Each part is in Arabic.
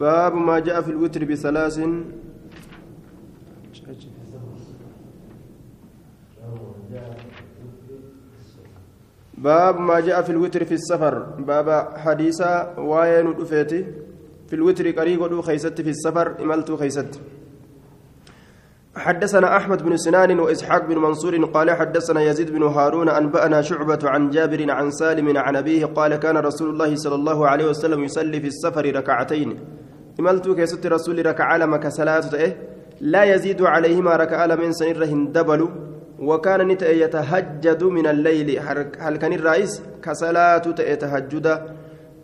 باب ما جاء في الوتر بثلاث. باب ما جاء في الوتر في السفر. باب حديثا وين دفيتي في الوتر ودو خيست في السفر إملت خيست. حدثنا أحمد بن سنان وإسحاق بن منصور قال حدثنا يزيد بن هارون أنبأنا شعبة عن جابر عن سالم عن أبيه قال كان رسول الله صلى الله عليه وسلم يصلي في السفر ركعتين. إملت كيست رسول ركع لما كصلاة إيه لا يزيد عليهما ركع من سنرهن دبل وكان نت يتهجد من الليل هل كان الرئيس كصلاة تهجد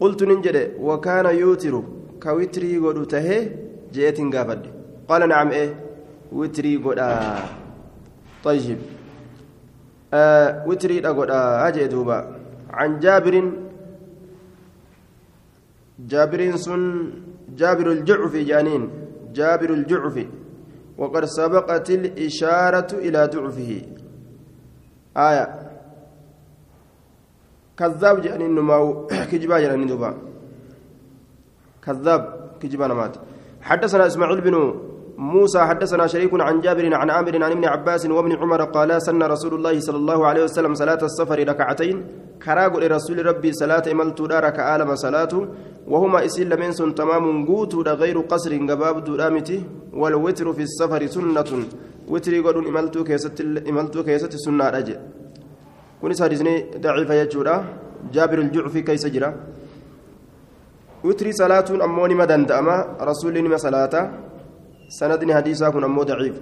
قلت ننجد وكان يوتر كوتري قد جئت قافد قال نعم إيه witrii godhaa طيب آه وتري أقول أجي دوبا عن جابر جابر سن جابر الجعفي جانين. جابر الجعفي وقد سبقت الإشارة إلى ضعفه. آية. كذاب جانين نماو. كجبا جانين كذاب. كجبا نمات حدثنا إسماعيل بن موسى حدثنا شريك عن جابر عن عامر عن ابن عباس وابن عمر قال سن رسول الله صلى الله عليه وسلم صلاة السفر ركعتين. كراغ لرسول ربي صلاة ملت دارك آلم صلاة وهما إسل من سن تمام قوت غير قصر قباب دورامتي والوتر في السفر سنة. وتري قد إملت كيست إملت كيست سنة رجع. كوني سادسني ضعيف يجورا جابر الجعفي كيس وتري صلاة أموني دأما. رسول ما سندني حديثا كن أمو ضعيف.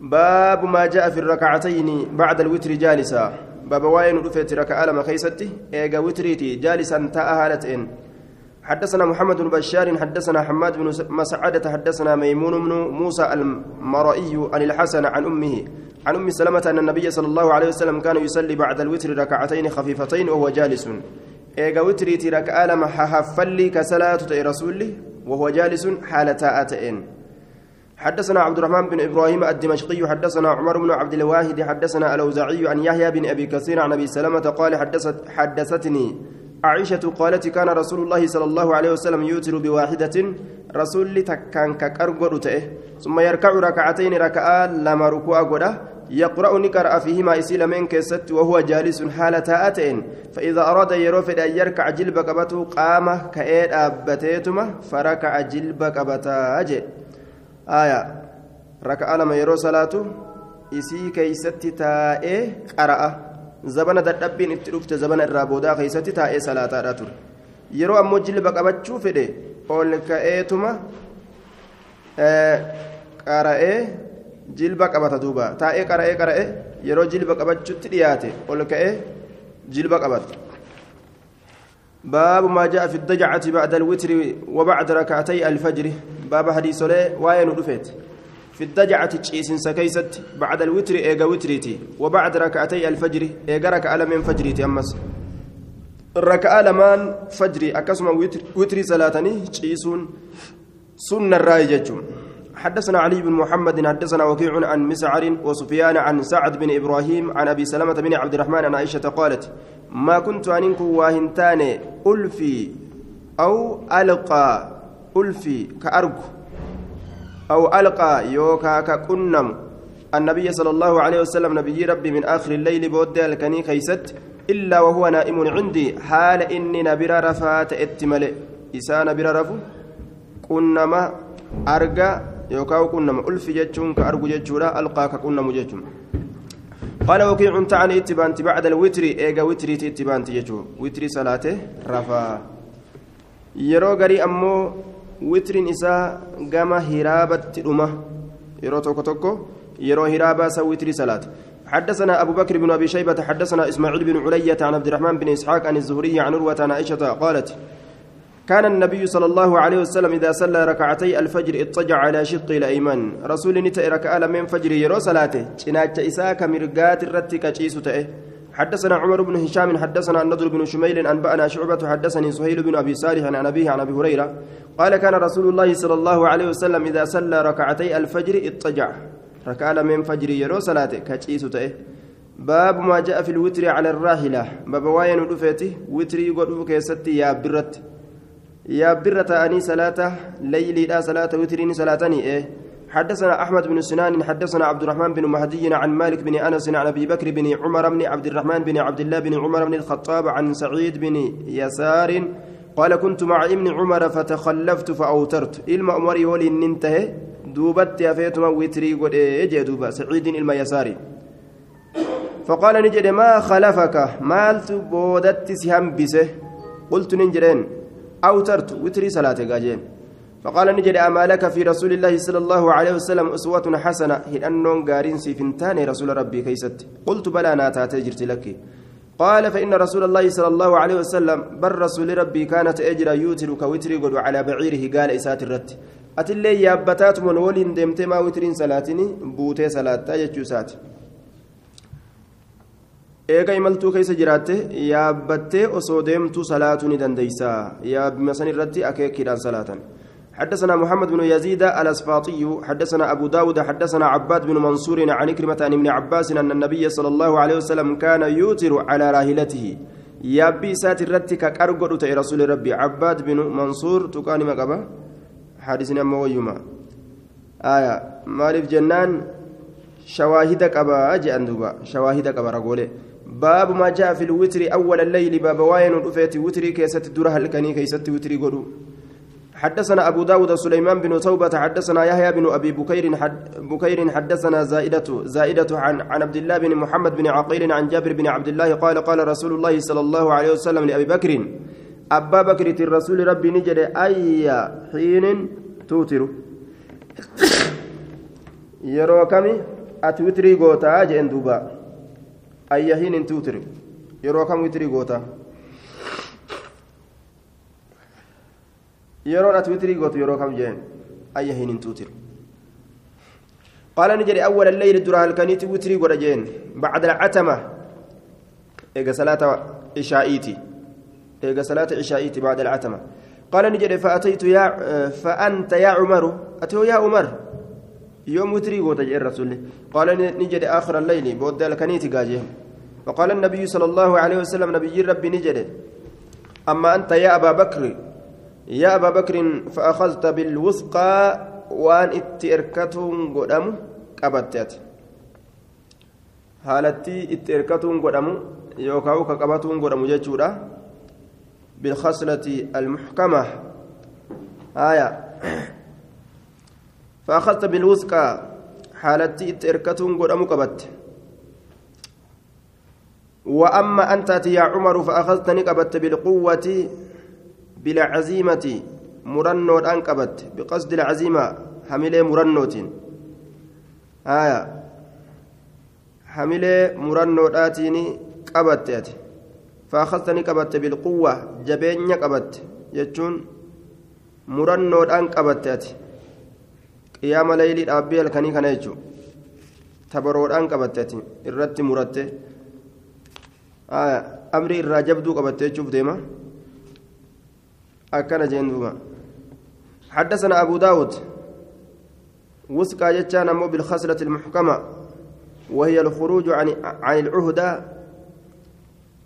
باب ما جاء في الركعتين بعد الوتر جالسا. باب واين رفيت ركعة لما خيستي؟ إيجا وتريتي جالسا تاء هالتين حدثنا محمد بن بشار حدثنا حماد بن مسعدة حدثنا ميمون بن موسى المرئي عن الحسن عن أمه. عن أم سلمة أن النبي صلى الله عليه وسلم كان يصلي بعد الوتر ركعتين خفيفتين وهو جالس. إيجا وتريتي ركعة لما حفلي كصلاة رسوله وهو جالس حال تاءتين حدثنا عبد الرحمن بن إبراهيم الدمشقي حدثنا عمر بن عبد الواحد حدثنا الأوزاعي عن يحيى بن أبي كثير عن أبي سلمة قال حدثت حدثتني عائشة قالت كان رسول الله صلى الله عليه وسلم يوتر بواحدة رسول تكان كقرغو ثم يركع ركعتين ركعة لما ركوع غدا يقرأ نقرأ فيهما إسيل من كست وهو جالس حالة أتين فإذا أراد يروفد أن يركع جلب قبته قام كأيد أبتيتما فركع جلب قبته أجي آية ركع لما يرو صلاته إسي كيست تائه قرأ زبنا dadhabbiin itti dhufte zabana irraa boodaa keessatti taa'ee salaataadha ture yeroo ammoo jilba qabachuu fedhe ol ka'eetuma qara'ee jilba qabata duuba taa'ee qara'ee qara'ee yeroo jilba qabachuutti dhiyaate ol ka'ee jilba qabata باب ما جاء في الضجعة بعد الوتر وبعد ركعتي الفجر باب حديث له وين رفيت في الضجعة تشيسن سكيست بعد الوتر إيجا وتريتي وبعد ركعتي الفجر إيجا ركعة من فجريتي أمس الركعة لمان فجري أكسم وتر وتري صلاتني تشيسون سنة الرايجة حدثنا علي بن محمد حدثنا وكيع عن مسعر وسفيان عن سعد بن إبراهيم عن ابي سلمه بن عبد الرحمن عن عائشه قالت ما كنت انك واهنتان الفي أو القى الفي كارج أو القى يوكا ككنم النبي صلى الله عليه وسلم نبي ربي من اخر الليل بود الكني خيست الا وهو نائم عندي حال اني نبر رفات اتمل اسان نبر رفو كنما qunnama ulfi jechuun ka argu jechuudha alqaa ka qunnamu jechuun. قال وكيع تعني اتبانتي بعد الوتر ايغا وتري اتبانتي يجو وتري صلاته رفا يرو غري امو وترين اسا غما هرابت دمه يرو توكو توكو يرو هرابا سا وتري صلاه حدثنا أبو بكر بن أبي شيبة حدثنا إسماعيل بن علية عن عبد الرحمن بن إسحاق عن الزهري عن عروة عن عائشة قالت كان النبي صلى الله عليه وسلم إذا صلى ركعتي الفجر اضطجع على شق الأيمن. رسول نتا ركعة من فجر يرو صلاته. جناج إساك مرقات الرتك تشيس حدثنا عمر بن هشام حدثنا النضر بن شميل أنبأنا شعبة حدثني سهيل بن أبي صالح عن أبيه عن أبي هريرة قال كان رسول الله صلى الله عليه وسلم إذا صلى ركعتي الفجر اضطجع. ركعة من فجر يرو صلاته كتشيس باب ما جاء في الوتر على الراحلة باب واين رفيته وتري قد كيستي يا برت. يا برة أني صلاة ليلي لا صلاة وترين صلاتني. إيه. حدثنا أحمد بن سنان حدثنا عبد الرحمن بن مهدي عن مالك بن أنس عن أبي بكر بن عمر بن عبد الرحمن بن عبد الله بن عمر بن الخطاب عن سعيد بن يسار قال كنت مع ابن عمر فتخلفت فأوترت. إلما أمري ولي ننتهي دوبت يافيتما وتري قد إيه دوبا سعيد إلما يساري فقال نجد ما خلفك؟ مالت بودت سهم بسه؟ قلت ننجرين أوترت وتري صلاة قاجين. فقال نجد أما لك في رسول الله صلى الله عليه وسلم أسوة حسنة. هل أنهم قارين سيفنتان رسول ربي كيست قلت بلى ناتا تجرت لك. قال فإن رسول الله صلى الله عليه وسلم بر رسول ربي كانت أجرى يوتر كوتري قد على بعيره قال إسات الرت. أتلي يابتات من ولين دمت ما وترين صلاتني بوتي صلاة يجو سات. eega imaltuu keessa jiraatte yaabbattee osoo deemtu salaatuu ni dandeeysa yaabbima san irratti akeekiidhaan salaatan حدثنا محمد بن يزيد الأسفاطي حدثنا أبو داود حدثنا عباد بن منصور عن كلمة عن ابن عباس أن النبي صلى الله عليه وسلم كان يوتر على راهلته. يابي ساتر رتك كأرقر رسول ربي. عباد بن منصور تكان مقبة حادثنا مويما آية. مالف جنان شواهدك أبا أجي أندوبا. شواهدك أبا رقولي باب ما جاء في الوتر أول الليل باب واين رفيت وتري كيست درها الكني كيست وتري قدو. حدثنا أبو داود سليمان بن توبة حدثنا يحيى بن أبي بكير حد بكير حدثنا زائدة زائدة عن عن عبد الله بن محمد بن عقيل عن جابر بن عبد الله قال قال رسول الله صلى الله عليه وسلم لأبي بكر أبا بكر الرسول ربي نجد أي حين توتر. يرو كمي أتوتري قوتا جئن دوبا. أي حين توتر. يرو كم وتري قوتا يرون أتوتري قوت يرو كم جين أي حين توتر قال نجري أول الليل درها الكنيت وتري قد جين بعد العتمة إيجا صلاة إشائيتي إيجا صلاة إشائيتي بعد العتمة قال نجري فأتيت يا فأنت يا عمر أتيو يا عمر يوم وتري قوت الرسول قال نجري آخر الليل بود الكنيت قاجين وقال النبي صلى الله عليه وسلم نبي ربي نجري أما أنت يا أبا بكر يا أبا بكر فأخذت بالوثقى وأن اتئركتهم قدام قبتت erkatuun godhamu yookaan ka qabatuun godhamu jechuudha bilkhaslati almuxkama haya فأخذت بالوثقى حالتي erkatuun godhamu qabatte وأما أنت يا عمر فأخذتني قبت بالقوة بلا عزيمة مرنو أنقبت بقصد العزيمة حملة مرنوت آية. حملة مرنو آتيني قبت فأخذتني قبت بالقوة جبين قبت يجون مرنو أنقبت قيام ليلي أبي الكني كان يجو. تبرود أنقبت الرت مرت آية. أمري الراجبدو قبت يجوف ديما. أكن جندوما حدثنا أبو داود وسكا جتان مو بالخصلة المحكمة وهي الخروج عن عن العهدة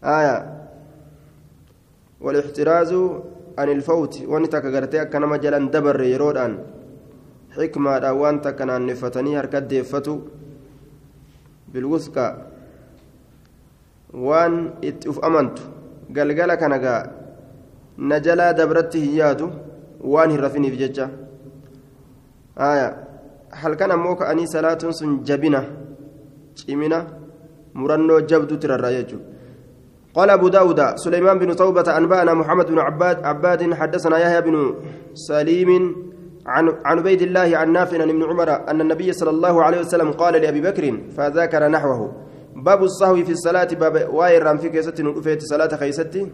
آية. والإحتراز عن الفوت وانتك غرتي كان مجالا دبر يرودان. حكمة وانت كان نفتني هركت ديفتو. بالوسكا وان اتف أمنت قلقل كان na jalaa dabratti hin yaadu waan hin rafiniif jecha halkan ammoo ka'anii salaatuun sun jabina cimina murannoo jabduutti rarraa jechuudha قال أبو داود سليمان بن توبة أنبأنا محمد بن عباد عباد حدثنا يحيى بن سليم عن عن عبيد الله عن نافع عن ابن عمر أن النبي صلى الله عليه وسلم قال لأبي بكر فذكر نحوه. باب الصهو في الصلاة باب واير في كيستي صلاة خيستي.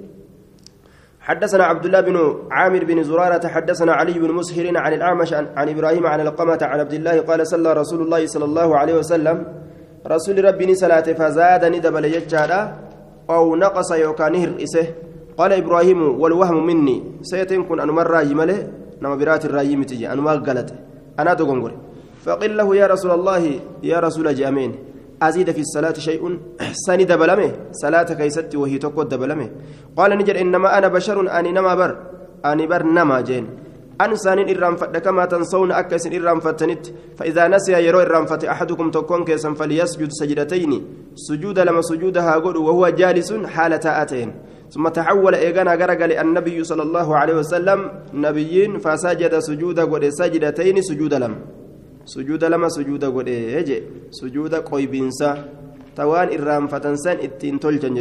حدثنا عبد الله بن عامر بن زرارة حدثنا علي بن مسهر عن الأعمش عن, إبراهيم عن القمة عن عبد الله قال صلى رسول الله صلى الله عليه وسلم رسول ربي صلاة فزاد ندبل يجارا أو نقص يوكانه إسه. قال إبراهيم والوهم مني سيتنكن أن مرة يمله نما برات الراي متجي أن ما قالت أنا تقنقر فقل له يا رسول الله يا رسول جامين أزيد في الصلاة شيء؟ سني دبلمه؟ صلاة كيست وهي تقود دبلمه. قال نجر إنما أنا بشر أني نما بر. أني بر نما جين. أنسان إرام كما تنسون أكس إرام فتنت. فإذا نسي يرو إرام فت أحدكم تكون كيسا فليسجد سجدتين. سجود لما سجودها قل وهو جالس حالة آتين ثم تحول إيغانا غرق النبي صلى الله عليه وسلم نبيين فسجد سجود قل سجدتين سجود لم. سجود لما سجود قل يجي سجود قيبينسا توان إرام فتنسان إتين تلجن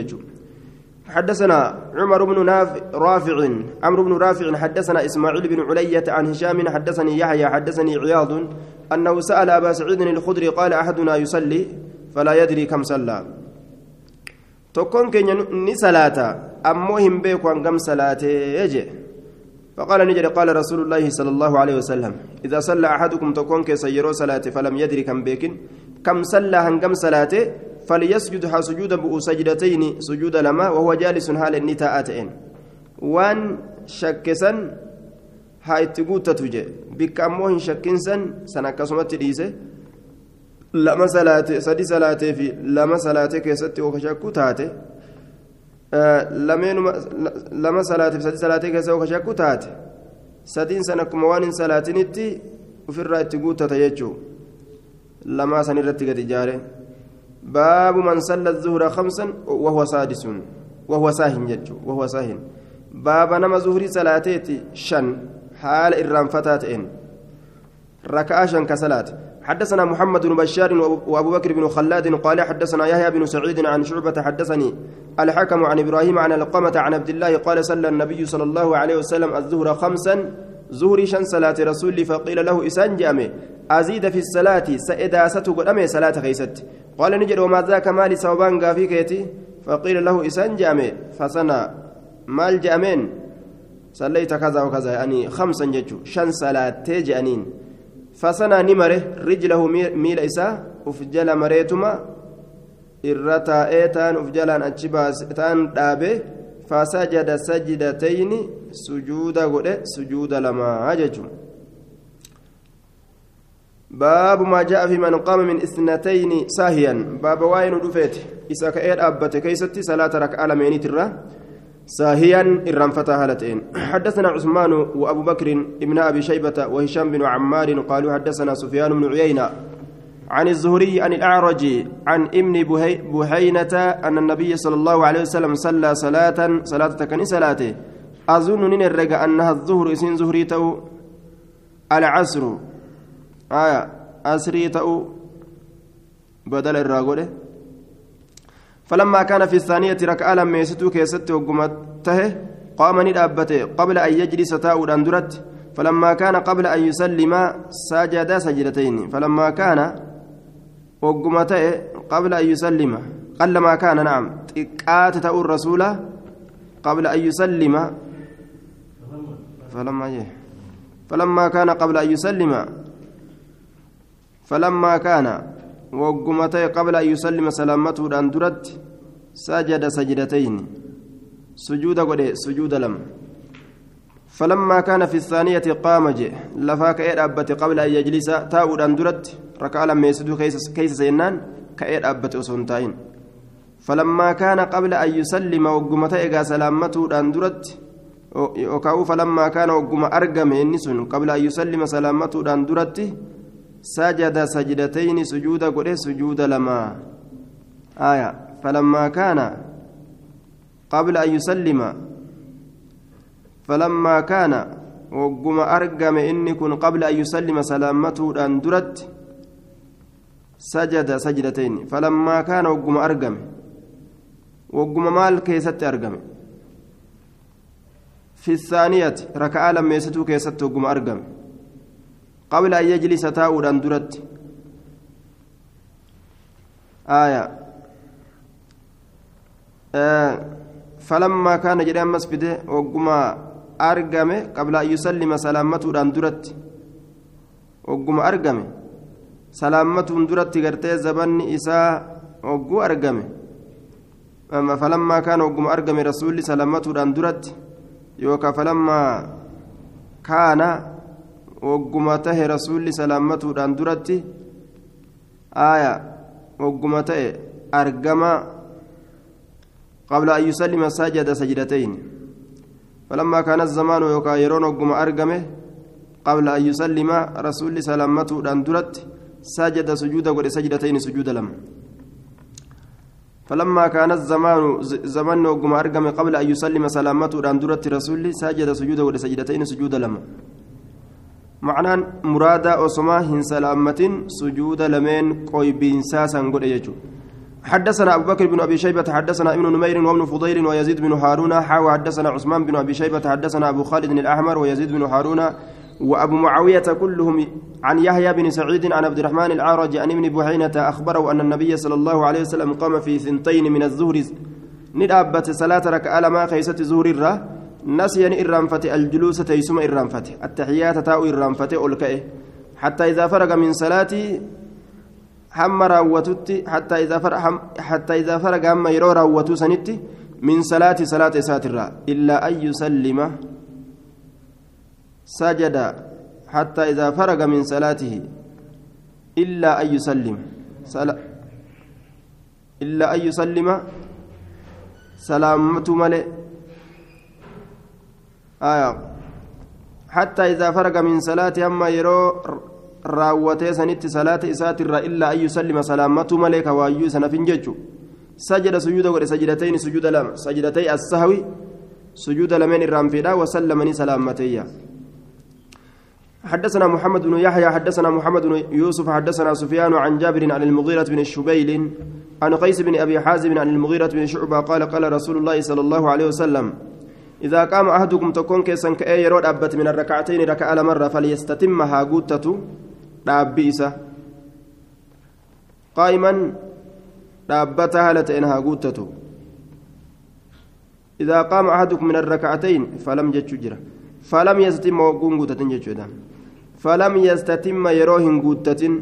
حدثنا عمر بن رافع عمرو بن رافع حدثنا إسماعيل بن علية عن هشام حدثني يحيى حدثني عياض أنه سأل أبا سعيد الخدري قال أحدنا يصلي فلا يدري كم صلى. تكون كن ني صلاة امو هم بيكو ان كم صلاة يجي فقال نجري قال رسول الله صلى الله عليه وسلم إذا صلى أحدكم تكون كسيرو صلاة فلم يدري كم بيكن كم صلى هنكم صلاته فليسجد ها سجودا بؤ سجدتين سجود لما وهو جالس حال النتاءتين وان شكسا ها اتقوت تجي بك أموهن شكنسا سنكسمت ديسه لما صلاة سدي صلاة في لما صلاة كيست وكشكو تاتي sadi salaatee keessa oka shakku taate sadiin san akkuma waan hin salaatinitti ofirraa itti guuttata jechuu lamaa san irratti gad ijaare باب من صلى الظهر خمسا وهو سادس وهو ساهن جج وهو ساهن باب نما ظهري صلاتيتي شن حال إرام فتاتين ركعة شن كصلاة حدثنا محمد بن بشار وابو بكر بن خلاد قال حدثنا يحيى بن سعيد عن شعبة حدثني الحكم عن إبراهيم عن القمة عن عبد الله قال صلى النبي صلى الله عليه وسلم الظهر خمسا ظهري شن صلاة رسول فقيل له إسان جامي أزيد في الصلاة سإداسة قدامي صلاة خيست. قال نجد وما ذاك مالي سوبان قافي كيتي؟ فقيل له إسان جامع. فسنا مال جامين صليت كذا وكذا يعني خمسا ججو. شن صلاة فسنا نمره رجله ميل إسا وفجل مريتما إرتا إيتان وفجلان أتشباس تان دابه فسجد سجدتين سجود قد سجود لما هججو باب ما جاء في من قام من إثنتين ساهيا. باب واين دفيت. إسا كأيد أبت كيستي صلاة ركعة لميني ترى ساهيا فتى هالتين. حدثنا عثمان وأبو بكر ابن أبي شيبة وهشام بن عمار قالوا حدثنا سفيان بن عيينة عن الزهري عن الأعرج عن ابن بهينة أن النبي صلى الله عليه وسلم صلى صلاة صلاة تكني صلاته. أظن نين أنها الظهر إسين زهري تو العصر. آية أسري تأو. بدل الراغولة. فلما كان في الثانية ركعة لما يستو كيست وقمته قام ندابته قبل أن يجلس تاء أندرت فلما كان قبل أن يسلم سجد سجدتين. فلما كان وقمته قبل أن يسلم. قل ما كان نعم. تاء الرسول قبل أن يسلم. فلما فلما كان قبل أن يسلم. فلما كان وقمتي قبل أن يسلم سلامته الأندرت سجد سجدتين. سجود قد سجود لم. فلما كان في الثانية قام جي لفاك إيد أبت قبل أن يجلس؟ تاء الأندرت ركع لما يسدو كيس, كيس سينان. كإيد أبت أسنتين فلما كان قبل أن يسلم وقمتي سلامته الأندرت وكاو فلما كان وقم أرقم إنسون قبل أن يسلم سلامته الأندرت سجد سجدتين سجود قد سجود لما. آية. فلما كان قبل أن يسلم فلما كان وقم أرقم إني كن قبل أن يسلم سلامته أن درت سجد سجدتين. فلما كان وقم أرقم وقم مال كيست أرقم. في الثانية ركعة لما يستو كيست وقم أرقم. قبل أن يجلس تاؤدا درت آية. آه فلما كان جري أمس فده وقما أرقمه قبل أن يسلم سلامته درت وقما أرقمه. سلامته درت قرتي زبن إساء وقو أرقمه. أما فلما كان وقما أرقمه رسول سلامته درت يوكا فلما كان wagguma tahe rasuulli salaammatuudhaan duratti aaya wagguma ta'e argama qabla an yusallima sajada sajdatayn فلما كان الزمان يوكا يرون وقم أرقمه قبل أن يسلم رسول سلامته دندرت سجد سجود قد سجدتين سجود لم فلما كان الزمان زمن وقم أرقمه قبل أن يسلم سلامته دندرت رسول سجد سجود قد سجدتين سجود لم معنى مرادا أسما هن سلامة سجود لمن قويبين ساسا قد يجو حدثنا أبو بكر بن أبي شيبة حدثنا ابن نمير وابن فضيل ويزيد بن هارون حاوى حدثنا عثمان بن أبي شيبة حدثنا أبو خالد الأحمر ويزيد بن هارون وأبو معاوية كلهم عن يحيى بن سعيد عن عبد الرحمن العارج عن ابن بحينة أخبره أن النبي صلى الله عليه وسلم قام في ثنتين من الظهر ندابت صلاة ركعة لما خيست زهر الره نسيا إرانفة الجلوس تيسم إرانفة التحيات تاو إرانفة أولكئه حتى إذا فرغ من صلاتي هم راوتت حتى إذا فرغ حتى إذا فرغ هم يرو سنتي من صلاة صلاة ساترة إلا أن يسلم سجد. حتى إذا فرغ من صلاته إلا أن يسلم. سلا إلا أن يسلم. سلامة ملئ. آية حتى إذا فرغ من صلاة أما يرو salaata isaatirra illaa an yusallima salaammatu malee kawaayyuu sana finjechu sajada sujuuda godhe sajidatayni sujuuda lama sajidatay assahwi sujuuda lameen irraan fedha wasallamanii salaammateyya حدثنا محمد بن يحيى حدثنا محمد بن يوسف حدثنا سفيان عن جابر عن المغيرة بن الشبيل عن قيس بن أبي حازم عن المغيرة بن شعبة قال قال رسول الله صلى الله عليه وسلم إذا قام أحدكم تكون كيسا كأي يرود أبت من الركعتين ركعة مرة فليستتمها قوتة dhaabbii isa qaa'iman dhaabbata haala ta'een haa guuttatu idaa qaama ahadukum min arrakacatayn falam jechuu jira falam yastatimma wagguun guutatin jechuudha falam yastatimma yeroo hin guuttatin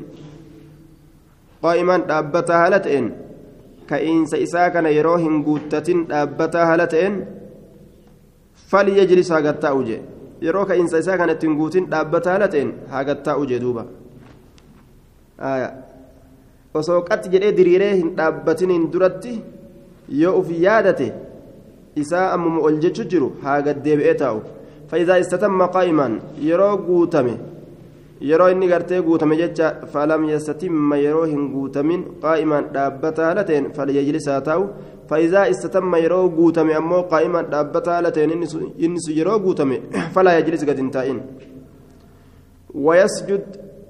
qaa'iman dhaabbata haala ta'een falyajlis haa gattaa'u jee yeroo ka'iinsa isaa kana ittiin guutin dhaabbata haala ta'een haa duuba. Osoo qatti jedhee diriiree hin dhaabbatiniin duratti yoo uf yaadate isaa ammuma ol jechu jiru haa gaddeebi'ee taa'u. Faayidaa istatamma qaa'imaan yeroo guutame yeroo inni gartee guutame jecha falam yastatimma yeroo hin guutamin qaa'imaan dhaabbata haala ta'een falyajlisaa taa'u guutame ammoo qaa'imaan dhaabbata haala ta'een inni sun yeroo guutame falaa yajlis gad hin taa'in ويسجد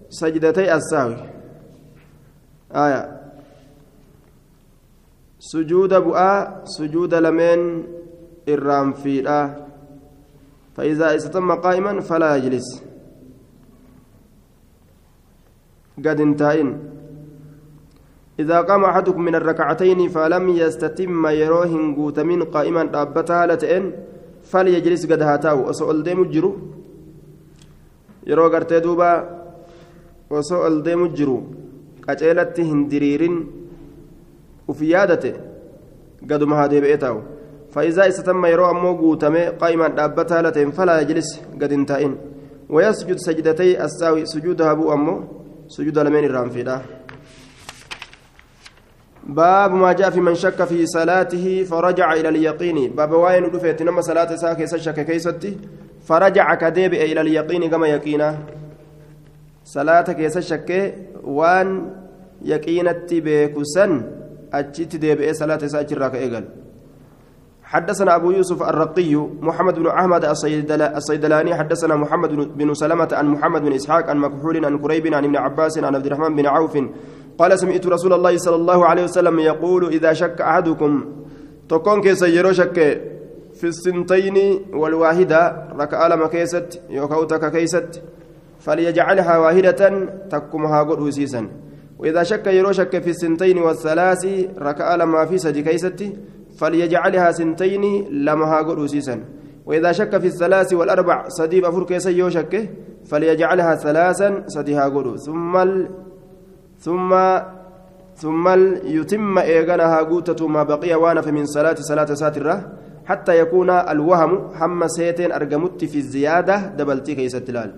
سجدتي السهو آية سجود بؤا سجود لمن الرام في فإذا استتم قائما فلا يجلس قد انتهين إذا قام أحدكم من الركعتين فلم يستتم يروهن قوت من قائما أبتها لتئن فليجلس قد هاتاو أسأل ديم الجرو. يرو قرتي دوبا. jiru qaceelatti hin diriirin uf yaadate gaduma haa deebi'ee taa'u فإذا استتم يرو أمو قوتمي قائما دابتها لتين فلا يجلس قد انتهين. ويسجد سجدتي الساوي. سجودها أبو أمو. سجود لمن الرانفيدا باب ما جاء في من شك في صلاته فرجع إلى اليقين. باب واين دفيت نما صلاة ساكي شك كيستي. فرجع كديب إلى اليقين كما يقينا. waan yaqiinatti beeku san achitti deebi'ee salaata isaa achirraa ka'ee gal حدثنا أبو يوسف الرقي محمد بن أحمد الصيدلاني. حدثنا محمد بن سلمة عن محمد بن إسحاق عن مكحول عن كريب عن ابن عباس عن عبد الرحمن بن عوف قال سمعت رسول الله صلى الله عليه وسلم يقول إذا شك أحدكم tokkoon keessan yeroo shakke في السنتين والواحدة raka'a lama keessatti yookiin tokko keessatti فليجعلها واحدة تكمها قد وسيسا وإذا شك يرو شك في السنتين والثلاث ركع لما في سدي كيستي فليجعلها سنتين لمها قد وسيسا وإذا شك في الثلاث والأربع سديب أفر كيسا يو شك فليجعلها ثلاثا سديها قد ثم. ثم ثم يتم إيغانها قوتة ما بقي وأنا من صلاة صلاة ساترة حتى يكون الوهم هم سيتين أرقمت في الزيادة دبلتي كيست لال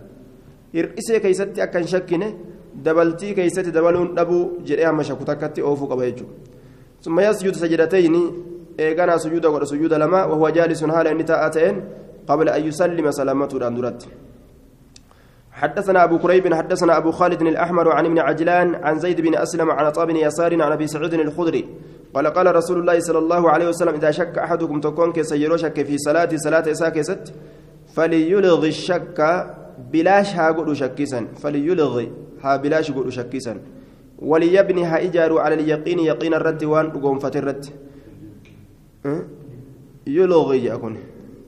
dabaluun dhabuu jedhee hamma shakku takkatti oofuu qaba jechuudha summa yasjudu sajidatayni eeganaa sujuuda godha sujuuda lama wahuwa jaalisuun haala inni taa'aa ta'een قبل أن يسلم سلامته الأندرات حدثنا أبو كريب حدثنا أبو خالد الأحمر عن ابن عجلان عن زيد بن أسلم عن عطاء بن يسار عن أبي سعود الخدري. قال قال رسول الله صلى الله عليه وسلم إذا شك أحدكم تكون كسيرو شك في صلاة صلاة ساكست فليلغي الشك بلاش ها قد شكيسا فليلغي ها بلاش قد شكيسا. وليبني ها على اليقين يقين الرد وان قوم فترد يلغي يكون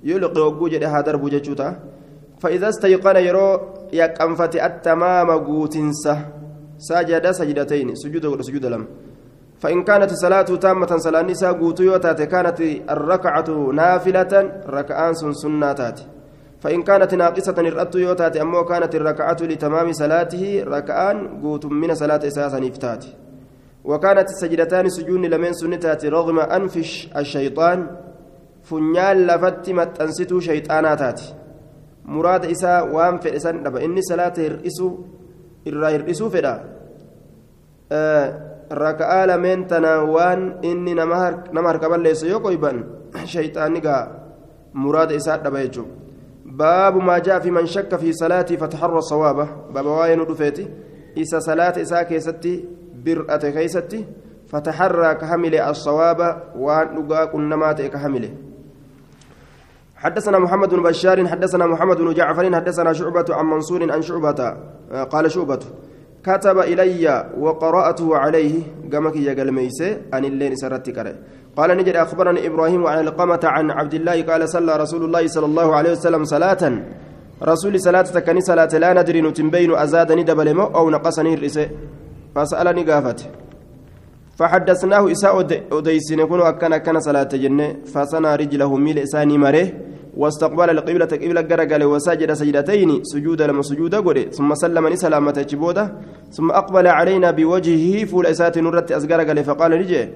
يلغي وجود ها درب جتشوتا فإذا استيقن يرو يقنفت التمام قوتنسا سجد سجدتين سجود سجود لم. فإن كانت صلاة تامة صلاة نساء قوتو كانت الركعة نافلة ركعان سناتات فإن كانت ناقصة الرأت يوتات أمو كانت الركعة لتمام صلاته ركعان قوت من صلاة إساسا نفتات وكانت السجدتان سجون لمن سنتات رغم أنفش الشيطان فنيال لفت متأنستو شيطاناتات مراد إساء وام في إسان إني صلاة هرئسو إرى هرئسو فدا آه raka'aa lameen tana waan inni nama harka balleessu yoo qoyban shayxaanni gaa muraada isaa dhaba jechuudha baabu maa jaa fi man shakka fi salaatii fataharra sawaaba baaba waa'ee nu dhufeeti isa salaata isaa keessatti bir'ate keessatti fataharraa ka hamile assawaaba waan dhugaa qunnamaa ta'e ka hamile حدثنا محمد بن بشار حدثنا محمد بن جعفر حدثنا شعبة عن منصور عن شعبة قال شعبة كتب إلي وقرأته عليه قمك يا قلميسي أن اللين سرت قال نجد أخبرني إبراهيم عن القمة عن عبد الله قال صلى رسول الله صلى الله عليه وسلم صلاة. رسول صلاة تكني صلاة لا ندري نتنبين أزادني دبل أو نقصني الرسي. فسألني قافت. فحدثناه إساء أديسين يكون أكن أكن صلاة جنة. فصنع رجله ميل إساني مره. واستقبل القبلة قبلة جرجل وسجد سجدتين سجود لما سجود قولي ثم سلم سلامة جبودة ثم أقبل علينا بوجهه فول إسات نرت أزجرجل فقال نجي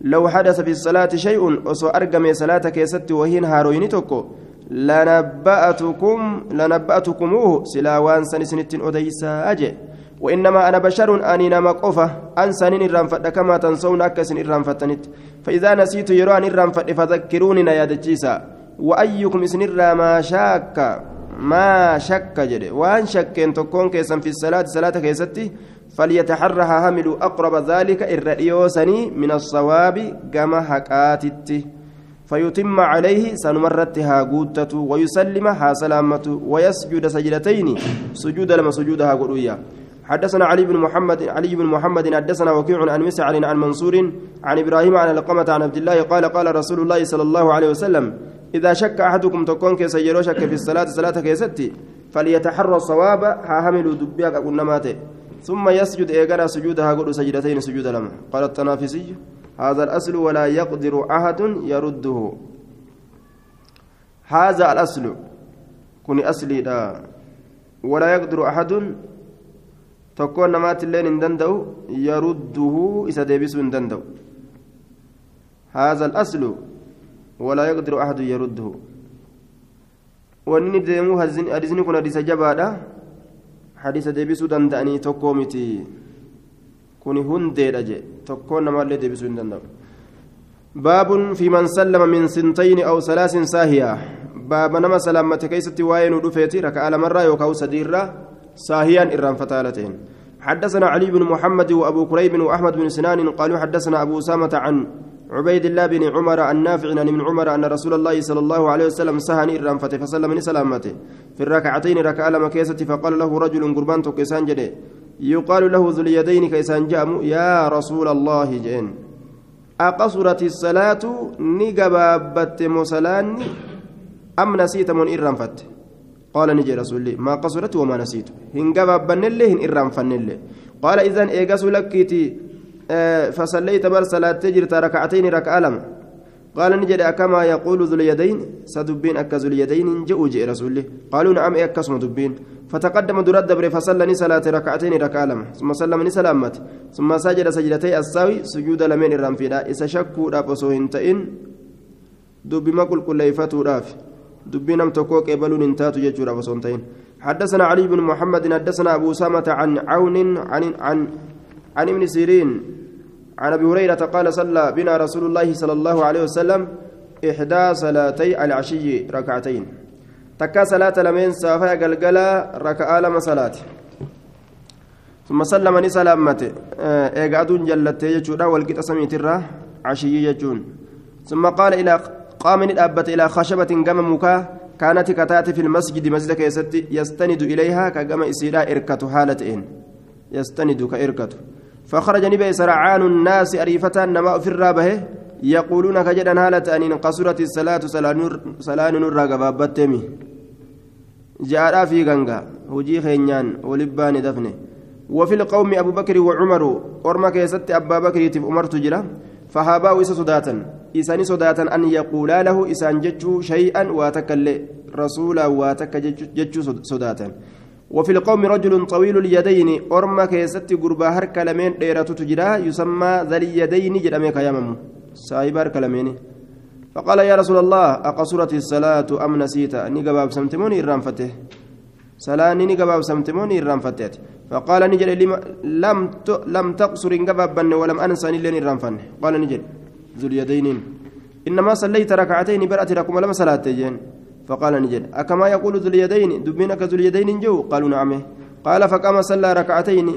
لو حدث في الصلاة شيء أسو أرقم صلاتك يا ست وهين هاروين توكو لنبأتكم لنبأتكموه سلاوان سنسنت أديسا أجي وإنما أنا بشر أني نما قفة أنسانين الرنفة كما تنسون أكسن الرنفتنت فإذا نسيت يراني الرنفة فذكروني نيادتشيسا وأيكم سنرى ما شاك ما شك جده. وأن شكين تكون كيسا في الصلاة صلاة كيستي فليتحرها همل أقرب ذلك الرئيوسني من الصواب كما حكاتت فيتم عليه سنمرتها قوتة ويسلمها سلامة ويسجد سجدتين سجود لما سجودها قلويا حدثنا علي بن محمد علي بن محمد حدثنا وكيع عن مسعر عن منصور عن إبراهيم عن القمة عن عبد الله قال قال رسول الله صلى الله عليه وسلم إذا شك أحدكم تكون كيس يرو شك في الصلاة صلاة كيستي فليتحرى الصواب هاهمل دبيك أقول نماته ثم يسجد إيقنا سجودها قل سجدتين سجود لما قال التنافسي هذا الأصل ولا يقدر أحد يرده. هذا الأصل. كن أصلي لا ولا يقدر أحد تكون نمات اللين دندو يرده إذا ديبسو دندو. هذا الأصل. ولا يقدر أحد يرده kun hadiisa jabaadha hadiisa deebisuu danda'anii tokkoo miti kuni hundeedha je tokkoon namaallee deebisuu hin danda'u baabun fi man sallama min sintayni aw salaasin saahiyaa baaba nama salaammate keessatti waa'ee nu dhufeeti raka'a lamarraa yookaan sadiirraa saahiyaan irraan fataala ta'een حدثنا علي بن محمد وابو كريب واحمد بن سنان قالوا حدثنا ابو اسامه عن عبيد الله بن عمر النافع عن ابن عمر أن رسول الله صلى الله عليه وسلم سهني الرنفة فسلم سلامته في الركعتين ركع لما فقال له رجل قربان كيسان جدي يقال له ذو اليدين كيسان جأم. يا رسول الله جين أقصرت الصلاة نقبابت مسلان أم نسيت من إرنفت قال نجي رسول الله ما قصرت وما نسيت. هن قبابن اللي هن إرنفن اللي قال إذن إيقاس لكيتي فصليت بر صلاة تجرت ركعتين ركعة لم. قال نجد كما يقول ذو اليدين سدبين أكا ذو اليدين جئوا جئ رسوله. قالوا نعم أكسم دبين. فتقدم درد دبر فصلى صلاة ركعتين ركعة لم. ثم سلم سلامت. ثم سجد سجدتي الساوي سجود لمن الرنفدا إذا شكوا رافسو هنتئن دب ما قل كل يفتو راف. دبين أم تكوك إبلون انتاتو يجور حدثنا علي بن محمد حدثنا أبو سامة عن عون عن عن عن ابن سيرين عن أبي هريرة قال صلى بنا رسول الله صلى الله عليه وسلم إحدى صلاتي العشي ركعتين. takkaa salaata lameen saafaya galgalaa raka'aa lama salaati ثم سلم ني سلامته ايغا أدون جلته يجودا والقيت سميترا عشي يجون. ثم قال إلى قام الابت إلى خشبة قم مكا. كانت كتات في المسجد مسجد كيست يستند إليها كقم اسيدا اركته حالتين. يستند كاركته فخرج نبي سرعان الناس أريفة نما في الرابه يقولون كجدا هالة أن قصرت الصلاة صلاة نور قبابتمي جاء في غنغا هجي خينيان ولبان دفنه. وفي القوم أبو بكر وعمر أرما كيست أبا بكر تف أمر تجرى فهابا إسا صداتا. إساني صداتا أن يقولا له إسان جتشو شيئا واتكل رسولا واتك جتشو صداتا. وفي القوم رجل طويل اليدين أرما كيست قربا هرك لمن ديرة تجرى يسمى ذا اليدين جرمي كيامم سايب هرك لمن فقال يا رسول الله أقصرت الصلاة أم نسيت؟ أني قباب سمتموني الرانفته صلاة ني قباب سمتموني الرانفتت فقال نجل لم لم تقصر قبابا ولم أنسى لين الرانفن قال نجل ذو اليدين. إنما صليت ركعتين برأت لكم لما صلاة جين فقال نجل أكما يقول ذو اليدين؟ دبينك ذو اليدين جو؟ قالوا نعم. قال فقام صلى ركعتين.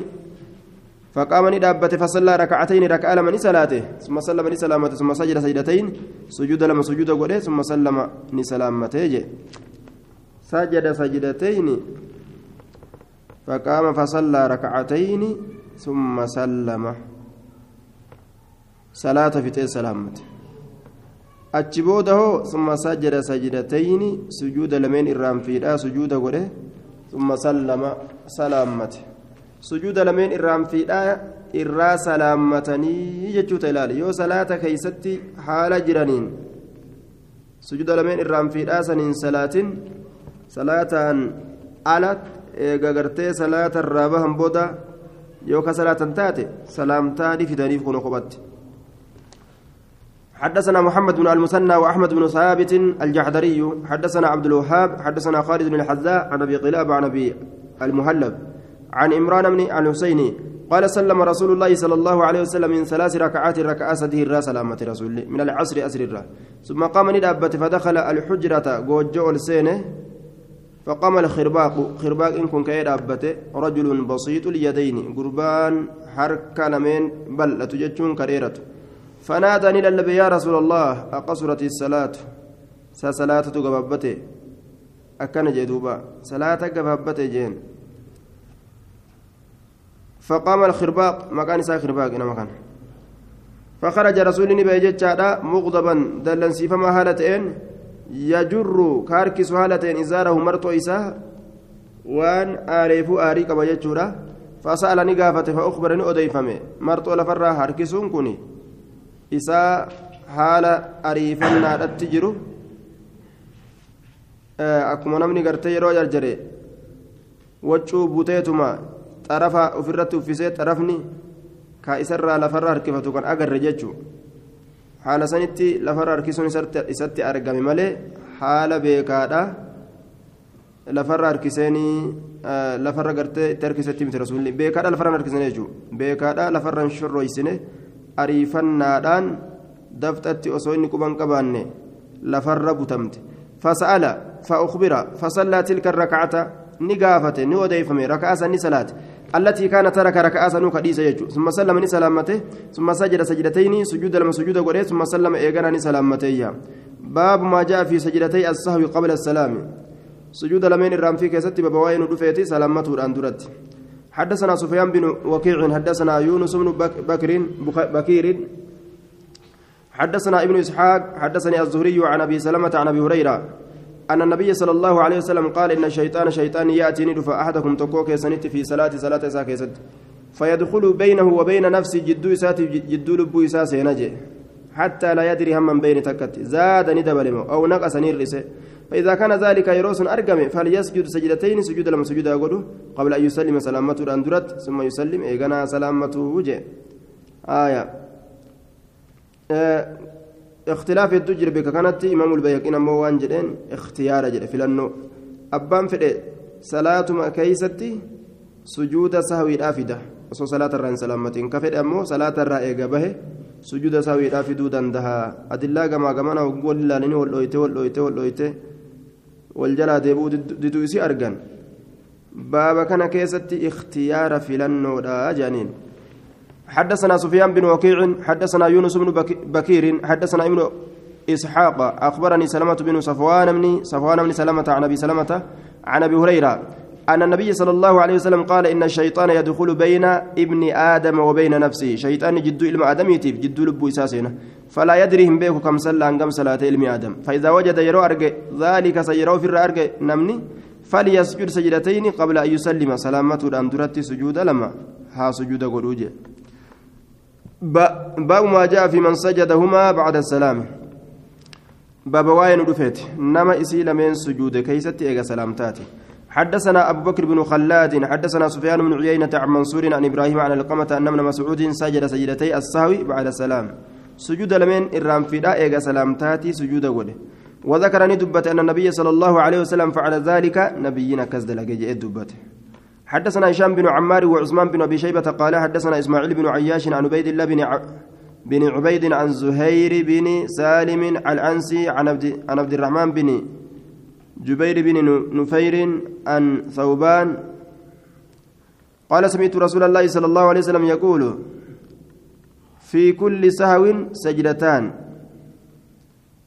فقام ندابت فصلى ركعتين ركع لمن صلاته ثم سلم نسلامته ثم سجد سجدتين سجود لما سجود قوله ثم سلم نسلامته سجد سجدتين. فقام فصلى ركعتين ثم سلم. صلاة في سلامته. Achi booda hoo summa sajjada sajdatayni sujuuda lameen irraan fiidhaa sujuuda godhe summa sallama salaammate. Sujuuda lameen irraan fiidhaa irraa salaammatanii jechuuta ilaali. Yoo salaata keeysatti haala jiraniin sujuuda lameen irraan fiidhaa saniin salaatin salaataan ala eega gartee salaata irraa bahan booda yoo ka salaatan taate salaamtaa ni fidaniif kun kophatti حدثنا محمد بن المثنى وأحمد بن ثابت الجحدري حدثنا عبد الوهاب حدثنا خالد بن الحذاء عن أبي قلاب عن أبي المهلب عن عمران بن الحسيني قال سلم رسول الله صلى الله عليه وسلم من ثلاث ركعات ركعة سده الراس سلامة رسول من العصر أسر الراس ثم قام ندابت فدخل الحجرة جوجو السينة فقام الخرباق خرباق إن كن كيد رجل بسيط اليدين قربان حركة لمن بل تجتشون كريرته فناداني للنبي يا رسول الله أقصرت الصلاة. سصلاة قبابته أكن جدوبا. صلاة قبابته جين. فقام الخرباق. مكان سا خرباق إنما كان. فخرج رسول نبي جتشادا مغضبا. دلن سيفما هالتين يجر كاركس هالتين إزاره مرتو إساه وان آريفو آري قبا جتشورا فسألني قافته فأخبرني أديفمي. مرتو لفرا هاركسون كوني. Isaa haala ariifannaadhatti jiru akkuma namni gartee yeroo jarjare waccuu buteetuma xarafa ofirratti uffisee xarafni ka isarraa lafarra harkifatu kan agarre jechuu. Haala sanitti lafarra harkisuun isatti argame malee haala beekaadha lafarra harkiseenii lafarra gartee itti harkisetti miti rasuulli. Beekaadha lafarra harkisene jechuu. Beekaadha lafarra hin shorroysine ariifannaadhaan daftatti osoo inni quban qabaanne lafarra butamte fasa'ala fa'ukhbira fasallaa tilka rakacata ni gaafate ni odeeyfame raka'a sanni salaate. التي كان ترك ركعة سنو كديسة يجو ثم سلم ني سلامته ثم سجد سجدتين سجود لما سجود غري ثم سلم ايغنا ني سلامته باب ما جاء في سجدتي السهو قبل السلام سجود لمن الرام في كيستي بابوين دفيتي سلامته الان درت حدثنا سفيان بن وكيع حدثنا يونس بن بكر بكير. حدثنا ابن إسحاق حدثني الزهري عن أبي سلمة عن أبي هريرة أن النبي صلى الله عليه وسلم قال إن الشيطان شيطان يأتي ندف أحدكم تكوك سنت في صلاة صلاة ساكيست فيدخل بينه وبين نفسه جدو إسات جدو لبو إساس ينجي حتى لا يدري هم من بين تكت. زاد ندبلمه أو نقص نيرسه فإذا كان ذلك يروس أرقم فليسجد سجدتين سجود لما سجد أقوله قبل أن يسلم سلامته الأندرت ثم يسلم إيقنا سلامته وجه. آية. آه اختلاف الدجر بك. كانت إمام البيقين موان جدين اختيار جد. في لأنه أبان فدي صلاة ما كيستي سجود سهوي الآفدة وصو صلاة الران سلامتين كفد أمو صلاة الرائقة به سجود سهوي الآفدو دندها أدلا كما كما نقول لاني والأويته والأويته والأويته والجلا ديبو ددو إسي أرجان بابا كان كيست اختيار فلنو جانين. حدثنا سفيان بن وكيع حدثنا يونس بن بكير حدثنا ابن إسحاق أخبرني سلمة بن صفوان بن صفوان بن سلمة عن أبي سلمة عن أبي هريرة أن النبي صلى الله عليه وسلم قال إن الشيطان يدخل بين ابن آدم وبين نفسه. شيطان جد إلم آدم يتيف جد لب إساسنا فلا يدري هم بيكو كم صلى عن كم صلاة علم آدم. فإذا وجد يرو أرجع ذلك سيرو في الأرجع نمني. فليسجد سجدتين قبل أن يسلم. سلامة الأندرة سجود لما. ها سجود قلوجه باب ما جاء في من سجدهما بعد السلام. باب واين نما اسي لمن سجود كيست ايغا سلامتاتي. حدثنا أبو بكر بن خلاد حدثنا سفيان بن عيينة عن منصور عن إبراهيم عن القمة أن من مسعود سجد سجدتي السهو بعد السلام. سجود لمن الرام فدا إيغا سلامتاتي سجود غده وذكرني دبت أن النبي صلى الله عليه وسلم فعل ذلك نبينا كزد لجئ دبته حدثنا هشام بن عمار وعثمان بن أبي شيبة قال حدثنا إسماعيل بن عياش عن عبيد الله بن ع... بن عبيد عن زهير بن سالم العنسي عن عبد عن عبد الرحمن بن جبير بن نفير عن ثوبان قال سمعت رسول الله صلى الله عليه وسلم يقول في كل سهو سجدتان.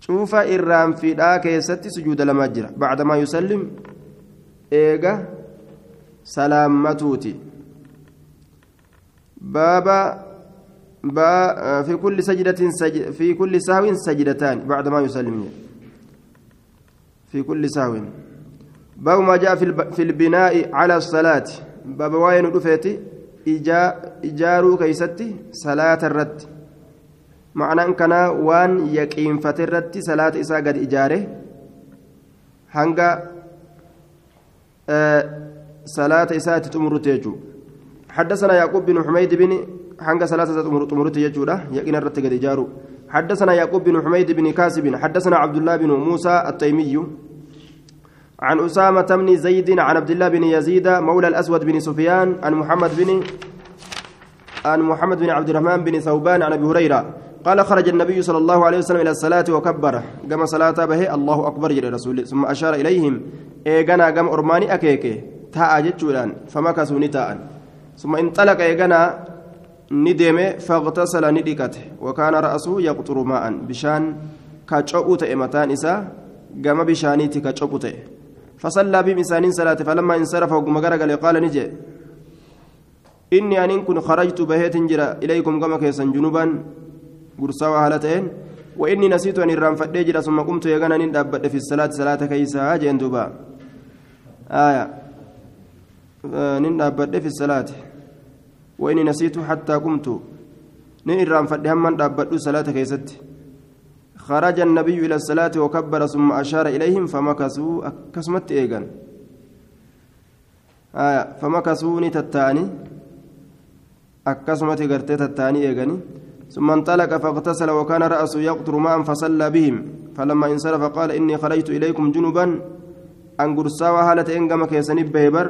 شوف إرام في ذاك ست سجود لما بعدما يسلم إيجا سلامتوتي بابا با في كل سجدة سجد في كل سهو سجدتان بعد ما يسلم. في كل سهو باب ما جاء في البناء على الصلاة. باب وين دفيتي إجارو كيستي صلاة الرد. معنى كان وان يقيم فترت صلاة إسا قد إجاره. هنگا آه صلاة إساءة تمرت يجو حدثنا يعقوب بن حميد بن حنق صلاة تمرت يجو له يقين الرت قد جارو حدثنا يعقوب بن حميد بن كاسب حدثنا عبد الله بن موسى التيمي عن أسامة بن زيد عن عبد الله بن يزيد مولى الأسود بن سفيان عن محمد بن عن محمد بن عبد الرحمن بن ثوبان عن أبي هريرة. قال خرج النبي صلى الله عليه وسلم إلى الصلاة وكبر. قام صلاة به الله أكبر جل رسول ثم أشار إليهم. إيقنا قام أرماني أكيكي. jechuudhaan famakasuu ni taa'an summa inxalaqa eeganaa ni deeme faqtasala ni dhiqate wakaana ra'asuu yaqxuru maa'an bishaan ka co'u ta'e mataan isaa gama bishaaniiti ka co'u ta'e fasallaa biim isaaniin salaate falammaa insarafa hogguma garagale qaala ni jee inni aniin kun kharajtu baheetin jira ilaykum gama keessan junubaan gursaa waa haala ta'een وإني نسيت أن الرام فدي ثم قمت يغنى ندبت في الصلاة صلاة كيسا جين دوبا آية nin dhaabbadhe fi salaati وإني نسيت حتى قمت. نيران فدهم دابدو صلاة كيست. خرج النبي إلى الصلاة وكبر ثم أشار إليهم فمكثوا كسمت إيغان. آية فمكثوا نتتاني أكسمت غرتي تتاني إيغاني. ثم انطلق فاغتسل وكان رأسه يقطر ماء فصلى بهم. فلما انصرف قال إني خرجت إليكم جنبا. أن قرصا هالة إنقم كيسني بيبر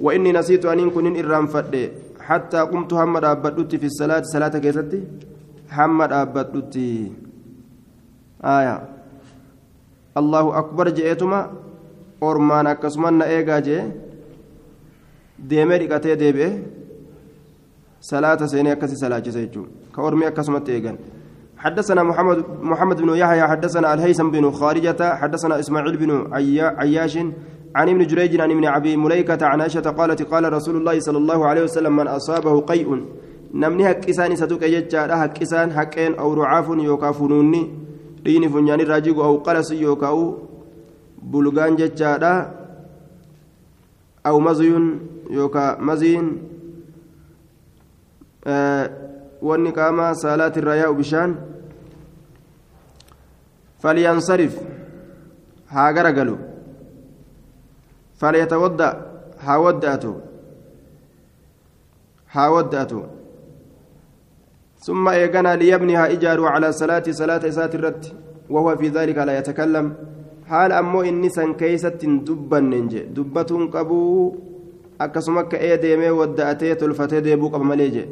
وإني نسيت أن كن إرام فدي. حتى قمت محمد أبدت في الصلاة. صلاة كيستي؟ محمد أبدت آية. الله أكبر جئتما. أرمان أكسمان إيجا جي deemee dhiqatee deebi'e salaata seenee akkasi salaachise jechuudha ka ormii akkasumatti eegan حدثنا محمد محمد بن يحيى حدثنا الهيثم بن خارجة حدثنا إسماعيل بن عياش عن ابن جريج عن ابن ابي مليكة عن عائشة قالت قال رسول الله صلى الله عليه وسلم من أصابه قيء. نمني حقسان ستوك يجا حقسان حقين أو رعاف يوكا فنوني دين فنيان راجيغو أو قلس يوكا بلغان ججادا أو مزيون يوكا مزين. qaamaa saalaati irraa yaa'u bishaan falyansarif haa garagalu فليتودع هاودأته هاودأته ثم إيقنا ليبنيها إجار على صلاة صلاة إسات الرد وهو في ذلك لا يتكلم حال أمو إني سن كيسة دبا ننجي دبة قبو ee deemee wadda'atee tolfatee deebuu qaba malee jee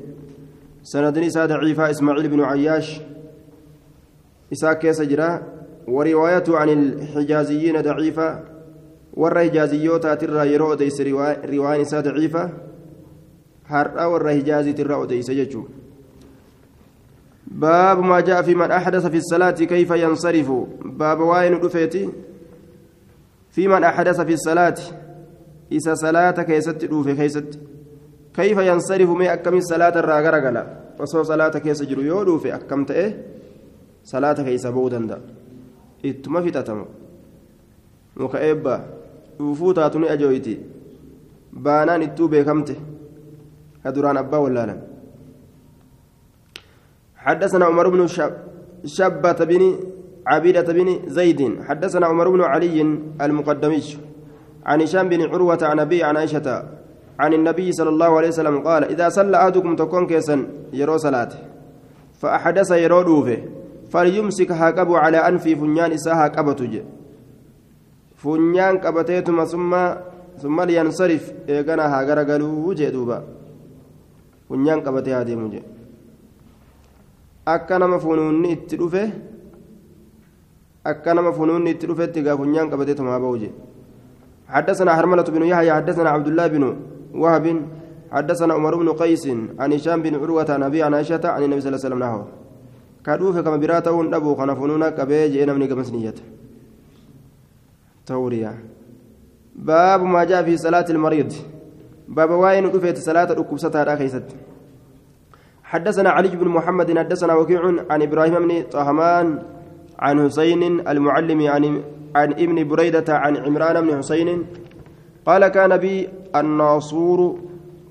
sanadni isaa daciifaa ismaaciil binu cayyaash isaa keessa jira wariwaayatu can ilxijaaziyyiina daciifa warra hijaaziyyootaatirraa yeroo odeyse riwaan isaa daciifa har'a warra hijaaziitirraa odeyse jechuudha. باب ما جاء في من أحدث في الصلاة كيف ينصرف باب waa'een dhufeeti في من أحدث في الصلاة إذا صلاة keessatti روفي keessatti كيف ينصرف من أكم الصلاة الراغرغلا وصو صلاة keessa jiru yoo روفي akkam ta'ee صلاة keessaa بودن دا إتما في تتم مكأبا dhuufuu taatu ni ajooyti baanaan ittuu beekamte. Ka duraan abbaa wallaalan. حدثنا عمر بن شبة بن عبيدة بن زيد حدثنا عمر بن علي المقدمي عن هشام بن عروة عن أبي عن عائشة عن النبي صلى الله عليه وسلم قال إذا صلى أحدكم تكون كيسا يرو صلاة فأحدث يرو دوفه فليمسك هاكبو على أنفي فنيان إساها كبتج funyaan qabateetuma summa liyansarif eegana haa garagaluu jee duuba funyaan qabatee haa deemu jee akka nama funuunni itti dhufe akka nama funuunni itti dhufetti gaa funyaan qabateetuma haa ba'u jee حدثنا حرملة بن يحيى حدثنا عبد الله بن وهب حدثنا عمر بن قيس عن هشام بن عروة عن أبي عن عائشة عن النبي صلى الله عليه وسلم نحوه كادوف كما براته أبو خنفوننا كبيج إنا من قمسنيته توريا. باب ما جاء في صلاة المريض. باب واين رفيت صلاة ركبستها كيست حدثنا علي بن محمد حدثنا وكيع عن إبراهيم بن طهمان عن حسين المعلم عن عن ابن بريدة عن عمران بن حسين قال كان بي الناصور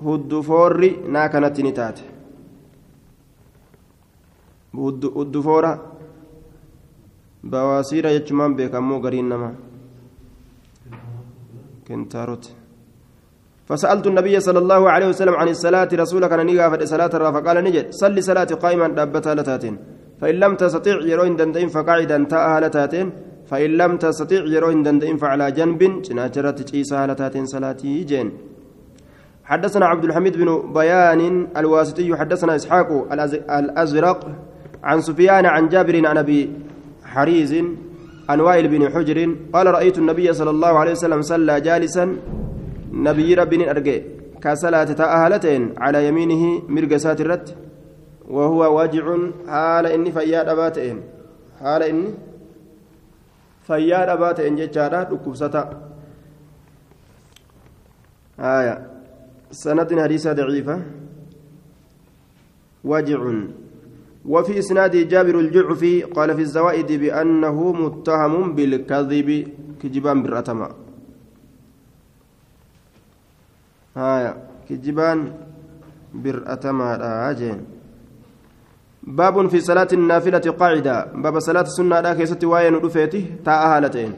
هدفور ناكنت نتات. هدفورة بواسير يجمان بكمو قرين نما كنتاروت فسألت النبي صلى الله عليه وسلم عن الصلاة رسولك أن نيغا صلاة فقال نجد صلي صلاة قائما دابتها لتاتين. فإن لم تستطيع يروين دندئين فقاعدا تاءها لتاتين. فإن لم تستطيع يروين دندئين فعلى جنب جناجرة تشيسها لتاتين صلاتي جين. حدثنا عبد الحميد بن بيان الواسطي حدثنا إسحاق الأزرق عن سفيان عن جابر عن أبي حريز عن وائل بن حجر قال رأيت النبي صلى الله عليه وسلم صلى جالسا نبي ربي أرجع كصلاة تأهلتين على يمينه مرقسات الرت وهو واجع حال إني فياد أباتين حال إني فياد أباتين جتشارا ركبستا آية سند حديثة ضعيفة. واجع. وفي إسناد جابر الجعفي قال في الزوائد بأنه متهم بالكذب كجبان بالرتمة. هايا كجبان بالرتمة راجين باب في صلاة النافلة قاعدة. باب صلاة السنة لا كيست واين رفيته تاء هالتين.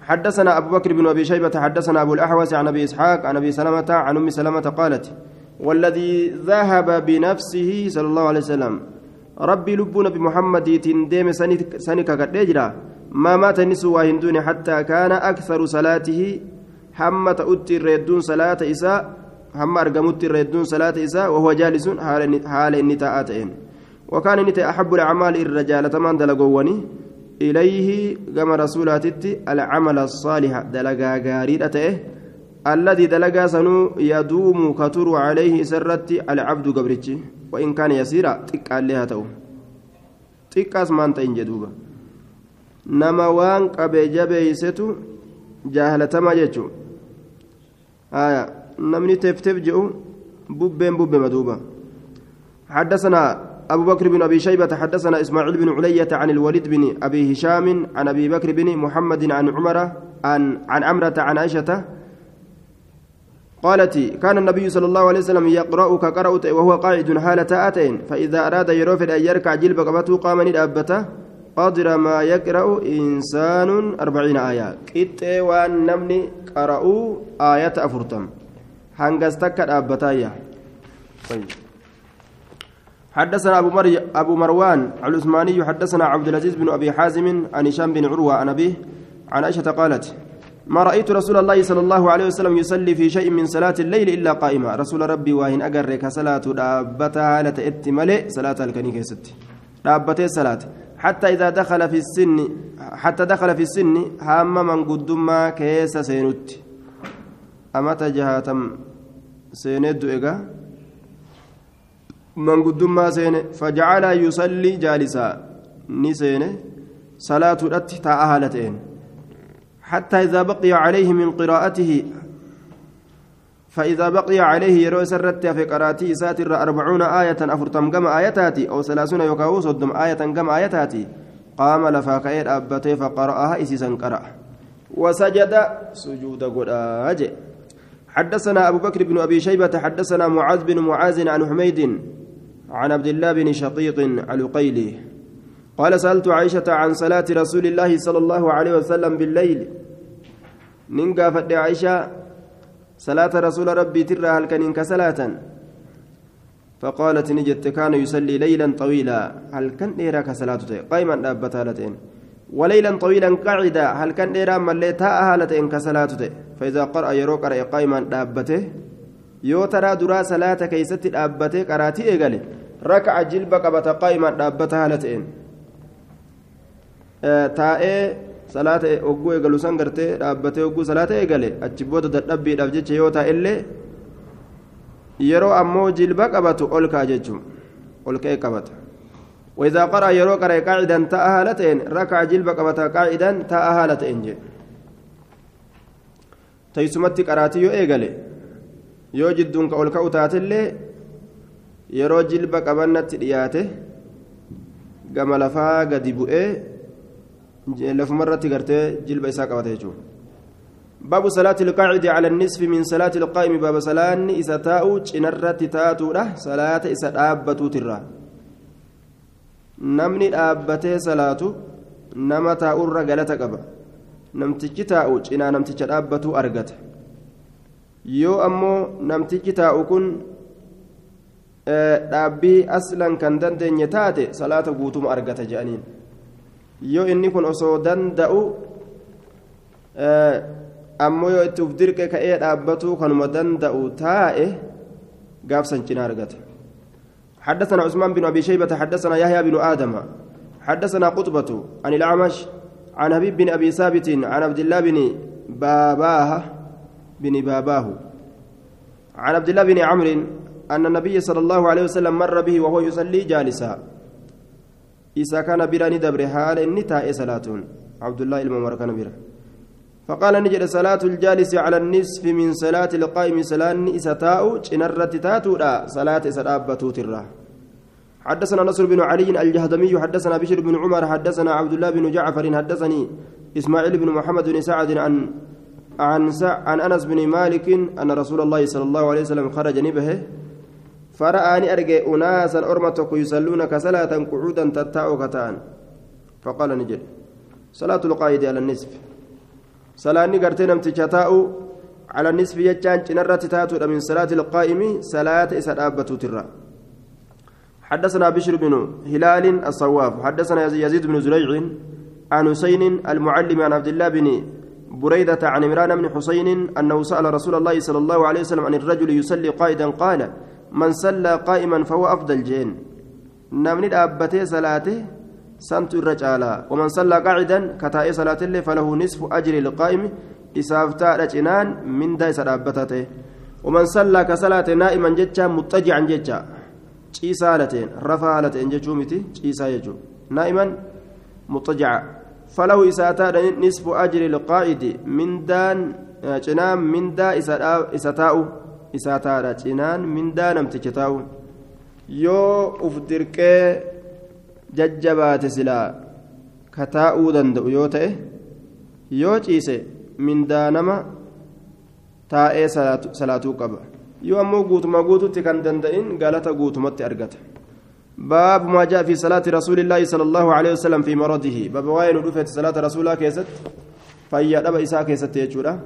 حدثنا أبو بكر بن أبي شيبة حدثنا أبو الأحوص عن أبي إسحاق عن أبي سلمة عن أم سلمة قالت والذي ذهب بنفسه صلى الله عليه وسلم ربي لبون بمحمد ديم سنك قدجرا ما مات نسوا هندون حتى كان أكثر صلاته حمة أتي الردون صلاة إساء هم أرقمت الردون صلاة إساء وهو جالس حال النتاءاتين وكان نتا أحب الأعمال الرجال تمان دلقوني إليه كما رسولاتي العمل الصالح دلقا غاريدته الذي دلقا سنو يدوم كتر عليه سرت العبد قبرتي وإن كان يسيرا تقال لها تو تقاس ما أنت جدوبا نما وان قبي جبيستو جاهلة ما جتشو آية نمني تفتف جئو بوبين بوبين مدوبا حدثنا أبو بكر بن أبي شيبة حدثنا إسماعيل بن علية عن الوليد بن أبي هشام عن أبي بكر بن محمد عن عمر عن عن عمرة عن عائشة قالت كان النبي صلى الله عليه وسلم يقرأ كقرأت وهو قاعد حالة آتين فإذا أراد يروفد أن يركع جلب قبته قام ندابته قدر ما يقرأ إنسان أربعين آية. كت وان نمني قرأوا آية أفرتم. هنغستك أبتايا طيب. حدثنا أبو, مري أبو مروان العثماني حدثنا عبد العزيز بن أبي حازم عن هشام بن عروة عن أبيه عن عائشة قالت ما رأيت رسول الله صلى الله عليه وسلم يصلي في شيء من صلاة الليل إلا قائما. رسول ربي واهن أجرك صلاة دابتها لتأتي ملئ؟ صلاة الكنيكة ست دابتي صلاة. حتى إذا دخل في السن حتى دخل في السن هام من قدما كيس سينوت. أما تجهاتم سيند إيجا؟ من قدما سين فجعل يصلي جالسا. نسين صلاة الأت تأهلتين حتى إذا بقي عليه من قراءته فإذا بقي عليه يرو سرت في قراتي ساتر أربعون آية أفرتم كما آياتاتي أو ثلاثون يكاو صدم آية كما آياتاتي؟ قام لفاكير أبتي فقرأها إسيسا قرأ وسجد سجود قرآج حدثنا أبو بكر بن أبي شيبة حدثنا معاذ بن معاذ عن حميد عن عبد الله بن شقيق القيلي قال سألت عائشة عن صلاة رسول الله صلى الله عليه وسلم بالليل. ننقى فد عائشة صلاة رسول ربي ترى هل كان كصلاة فقالت نجت كان يصلي ليلا طويلا. هل كان إيرا كصلاة قائما أبت هالتين. وليلا طويلا قاعدا هل كان إيرا مليتا هالتين كصلاة؟ فإذا قرأ يرو قرأ قائما أبته yoo taraa duraa salaata keeysatti dhaabbatee qaraatii eegale raka'a jilba qabata qaa'imaan dhaabbata haala taa'ee salaata hogguu eegalu san gartee dhaabbatee hogguu salaata eegale achi booda dadhabbiidhaaf jecha yoo taa'ellee yeroo ammoo jilba qabatu ol ka'a jechuun ol ka'ee qabata وإذا قرأ يرو قرأ قاعدا تاء هالتين ركع جلب قبتا قاعدا تاء هالتين جي تيسمتي قراتي يو إيغالي yoo jidduun ka ol ka'u taatellee yeroo jilba qabannatti dhiyaate gama lafaa gadi bu'ee lafuma irratti gartee jilba isaa qabata jechuudha. Baabu salaati ilqaacidi cala nisfi min salaati ilqaa'imi baaba salaanni isa taa'u cinarratti taatuudha. Salaata isa dhaabbatuutirra namni dhaabbatee salaatu nama taa'urra galata qaba. Namtichi taa'u cinaa namticha dhaabbatuu argata. Yoo ammoo namtichi taa'u kun eh, dhaabbii aslan kan dandeenye taate salaata guutuma argata je'aniin. Yoo inni kun osoo danda'u ammoo yoo itti uf dirqe ka'ee dhaabbatuu kanuma danda'u taa'e gaafsan cina argata. حدثنا عثمان بن ابي شيبه حدثنا يحيى بن آدم حدثنا قطبة عن الاعمش عن حبيب بن ابي ثابت عن عبد الله بن باباه بن باباه عن عبد الله بن عمرو أن النبي صلى الله عليه وسلم مر به وهو يصلي جالسا إذا كان براني دبر حال النتاء صلاة عبد الله الممر كان بره فقال نجد صلاة الجالس على النصف من صلاة القائم. صلاة إستاء شنرت تاتو صلاة إسرابة ترى. حدثنا نصر بن علي الجهدمي حدثنا بشر بن عمر حدثنا عبد الله بن جعفر حدثني إسماعيل بن محمد بن سعد عن عن عن أنس بن مالك أن رسول الله صلى الله عليه وسلم خرج نبه فرآني أرجع أناسا أرمتك يصلون كصلاة قعودا تتاء كتان. فقال نجد صلاة القائد على النصف. صلاة نقرتين امتشتاء على النصف يجان جنرة تاتو من صلاة القائم صلاة إسرابة ترى. حدثنا بشر بن هلال الصواف حدثنا يزيد بن زريع عن حسين المعلم عن عبد الله بن بريدة عن عمران بن حسين أنه سأل رسول الله صلى الله عليه وسلم عن الرجل يصلي قائدا قال من صلى قائما فهو أفضل جين. نمني أبتي صلاته سنت الرجال ومن صلى قاعدا كتائي صلاة الله فله نصف أجر القائم إسافتا رجنان من دايس أبتته ومن صلى كصلاة نائما جتا مضطجعا جتا ciisaalteen rafaalteen jechuu miti ciisaa jechuun naa'iman muxajaca falahu isaa taadha nisfu ajri liqaa'idi mindaan taa'u isaa taadha cinaan mindaa namticha taa'u yoo uf dirqee jajjabaate silaa ka taa'uu danda'u yoo ta'e yoo ciise mindaa nama taa'ee salaatuu qaba yoo ammoo guutuma guututti kan danda'in galata guutumatti argata باب ما جاء في صلاة رسول الله صلى الله عليه وسلم في مرضه باب وين رفعت صلاة رسول الله كيست فهي أبا إساء كيست يجورا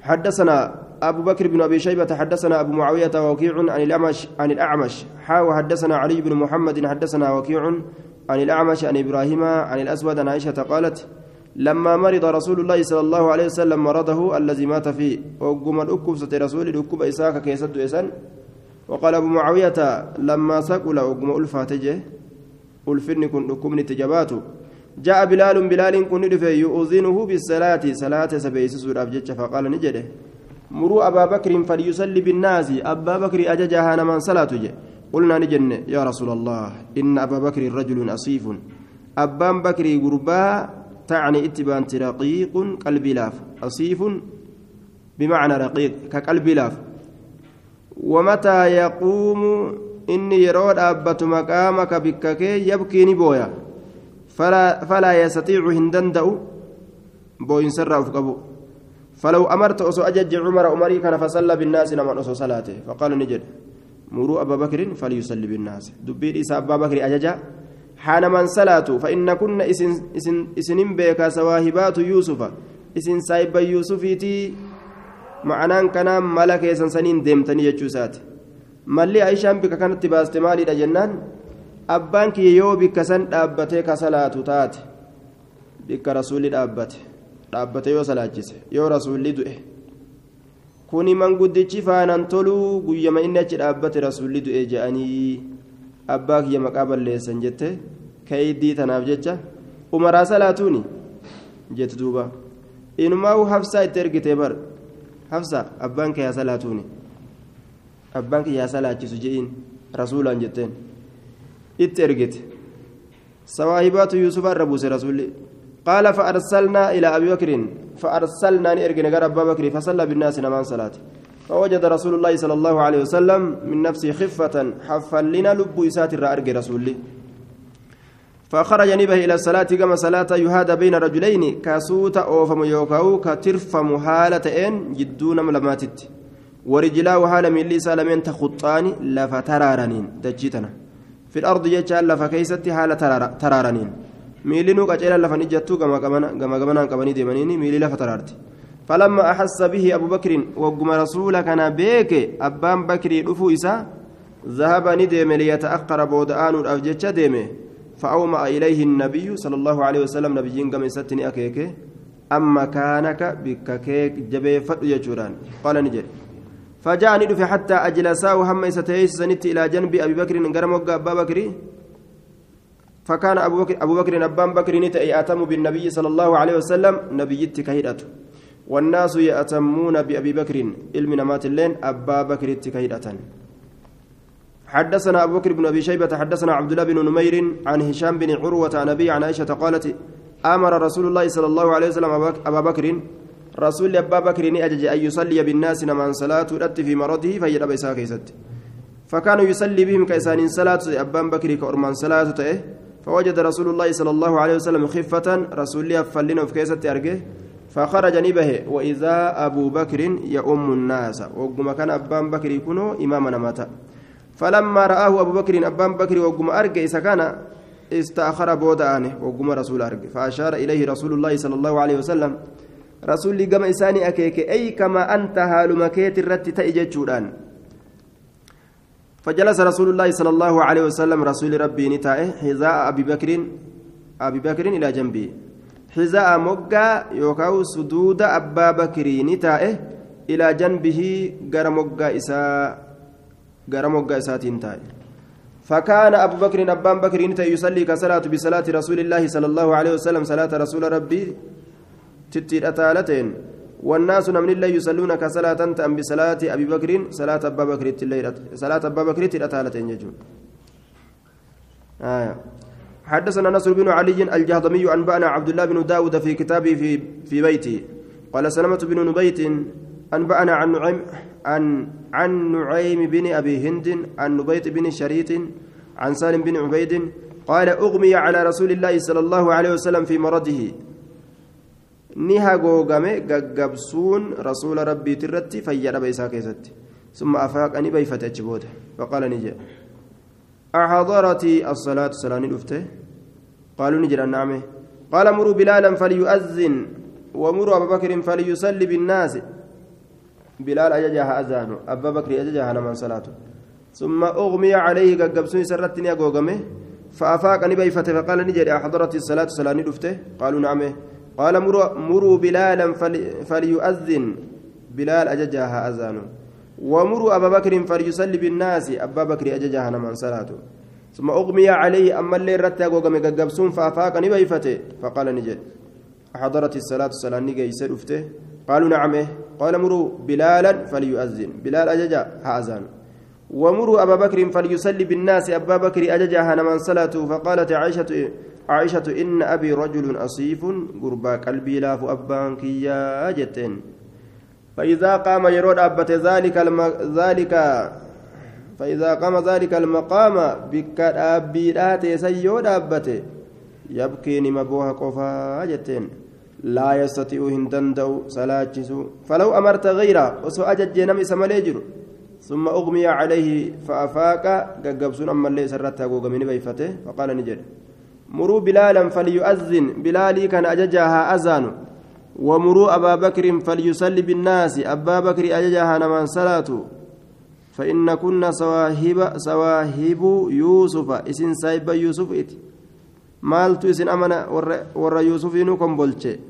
حدثنا أبو بكر بن أبي شيبة حدثنا أبو معاوية وكيع عن الأعمش عن الأعمش. حاو حدثنا علي بن محمد حدثنا وكيع عن الأعمش عن إبراهيم عن الأسود عن عائشة قالت لما مرض رسول الله صلى الله عليه وسلم مرضه الذي مات فيه وقم ست رسول الأكب إساك كيسد إسان وقال أبو معاوية لما سقل وقم ألفاتجه kun dhukkubni itti jabaatu جاء بلال بلال كن يؤذنه بالصلاة صلاة سبيس سورة فقال نجده مروا أبا بكر فليصلي بالناس. أبا بكر أججها من صلاة قلنا نجن يا رسول الله إن أبا بكر رجل أصيف. أبان بكر قربا تعني اتبان رقيق قلبي لاف. أصيف بمعنى رقيق كقلبي لاف. ومتى يقوم؟ إني يرود أبت مقامك بكك يبكي نبويا. فلا, فلا يستطيع هندندأ. بوين سر أفقبو فلو أمرت أسو أجج عمر أمري كان فصلى بالناس نما أسو صلاته. فقال نجد مروا أبا بكر فليصلي بالناس. دبير إسا أبا بكر أججا حان من صلاته فإن كنا إسن, إسن, إسن بيكا سواهبات يوسف. إسن سايب يوسفيتي معنان كان ملك إسن سنين ديمتني يجوسات aishaan bika kanatti baaste maaliidha jennaan abbaan kiyya yoo bikka san dhaabbatee ka salaatu taate bikka rasuulli dhaabbate yoo salaachise yoo rasuulli du'e. Kuni manguddichi faanaan toluu guyyama inni achi dhaabbate rasuulli du'e je'anii abbaa kiyya maqaa balleessan jette kayiddii tanaaf jecha umaraa salaatuuni? jette duuba. Inumaa hafsaa itti ergitee bar. Hafsa abbaan kiyyaa salaatuuni? Abbaan kiyyaa salaachisu je'iin rasuulaan jetteen. Itti ergite. Sawaahibaatu yuusufa irra buuse rasuulli قال فأرسلنا إلى أبي بكر فأرسلنا نرجع نجار أبا بكر فصلى بالناس نمان صلاة. فوجد رسول الله صلى الله عليه وسلم من نفسه خفة حفل لنا لب إسات الرأرج رسولي فخرج نبه إلى الصلاة كما صلاة يهادى بين رجلين كاسوت أوفم يوكاو كترفم حالة إن جدون ملماتت. ورجلاه حال من لي سالمين تخطان لفترارنين دجيتنا. في الأرض يجعل لفكيستي حال ترارنين. Miilinuu qaceela lafan ijjattuu gama gamanaan qabanii deemaniini miilii lafa taraarti. فلما أحس به أبو بكر وقم رسول كان بيك أبان بكري دفو إسا ذهب ندم ليتأخر بودآن الأفجج ديمه فأومأ إليه النبي صلى الله عليه وسلم نبيين قم ستني أكيك أما كانك بككيك جبي فتو يجوران قال نجري فجاء ندف حتى أجلساه هم ستيس سنت إلى جنب أبي بكر قرموك أبا بكري فكان أبو بكر أبو بكر أبان بكر يأتم بالنبي صلى الله عليه وسلم نبيت كهيدته والناس يأتمون بأبي بكر علم نمات اللين أبا بكر كهيدة حدثنا أبو بكر بن أبي شيبة حدثنا عبد الله بن نمير عن هشام بن عروة عن أبي عن عائشة قالت أمر رسول الله صلى الله عليه وسلم أبا بكر. رسول أبا بكر أجج أن يصلي بالناس نمان صلاة في مرضه فيجب إساء فكان يصلي بهم كإسان صلاة أبان بكر كأرمان صلاة فوجد رسول الله صلى الله عليه وسلم خفة رسول الله فلنا في كيسة أرجه فخرج نبه وإذا أبو بكر يؤم الناس. وقم كان أبان بكر يكون إمامنا مات فلما رآه أبو بكر أبان بكر وقم أرجه إذا كان استأخر بودانه وقم رسول أرجه فأشار إليه رسول الله صلى الله عليه وسلم رسول الله قام إساني أكيك أي كما أنت هالمكيت الرت تأجج فجلس رسول الله صلى الله عليه وسلم رسول ربي نتائه حذاء أبي بكر أبي بكر إلى جنبي. حذاء مقا يوكاو سدود أبا بكر نتائه إلى جنبه غير مقا إساء غير مقا إساتين تائه فكان أبو بكر أبان بكر نتائه يصلي كصلاة بصلاة رسول الله صلى الله عليه وسلم صلاة رسول ربي تتير أتالتين والناس من الله يصلون كصلاة أم بصلاة أبي بكر صلاة أبا بكر صلاة أبا بكر يجون. آية. حدثنا نصر بن علي الجهضمي أنبأنا عبد الله بن داود في كتابه في في بيته قال سلمة بن نبيت أنبأنا عن نعيم عن عن نعيم بن أبي هند عن نبيت بن شريط عن سالم بن عبيد قال أغمي على رسول الله صلى الله عليه وسلم في مرضه. Ni hagoogame gaggabsuun rasuula rabbiiti irratti fayyadhaba isaa keessatti. Bayfate achi booda. Faqaala ni jedhe أحضرتي الصلاة صلاة الأفتة قالوا نجد النعمة قال مروا بلالا فليؤذن ومروا أبا بكر فليصلي بالناس بلال أججها أذان أبا بكر أججها نمان صلاته ثم أغمي عليه قبسوني سرتني أقوقمه فأفاق نبيفته فقال نجد أحضرتي الصلاة صلاة الأفتة قالوا نعمه قال مروا, مروا بلالا فليؤذن بلال أججها أذان ومروا أبا بكر فليصلي بالناس أبا بكر أججها من صلاته. ثم أغمي عليه أما اللي رتى وقم قبسون فأفاق نبيفته. فقال نجد حضرت الصلاة الصلاة نجي سرفته قالوا نعم قال مروا بلالا فليؤذن. بلال أججا هازان ومروا أبا بكر فليصلي بالناس أبا بكر أججا هنمان صلاته. فقالت عائشة عائشة إن أبي رجل أصيف قربا قلبي لاف أبان كيا جتين فإذا قام يرود أبت ذلك الم... ذلك فإذا قام ذلك المقام بك أبي لا سيود أبته يبكي نمبوها قفا جتين لا يستطيع هندندو سلاجسو فلو أمرت غيره وسو أجج نمي سماليجر ثم أغمي عليه فأفاق قبسون أما اللي سرتها قوغمين بيفته. فقال نجد. مروا بلالا فليؤذن. بلالي كان أججها أذان. ومروا أبا بكر فليصلي بالناس. أبا بكر أججها نمان صلاته فإن كنا سواهب سواهب يوسف. إسن سايب يوسف إتي maaltu isin amana warra yuusufiinuu kombolche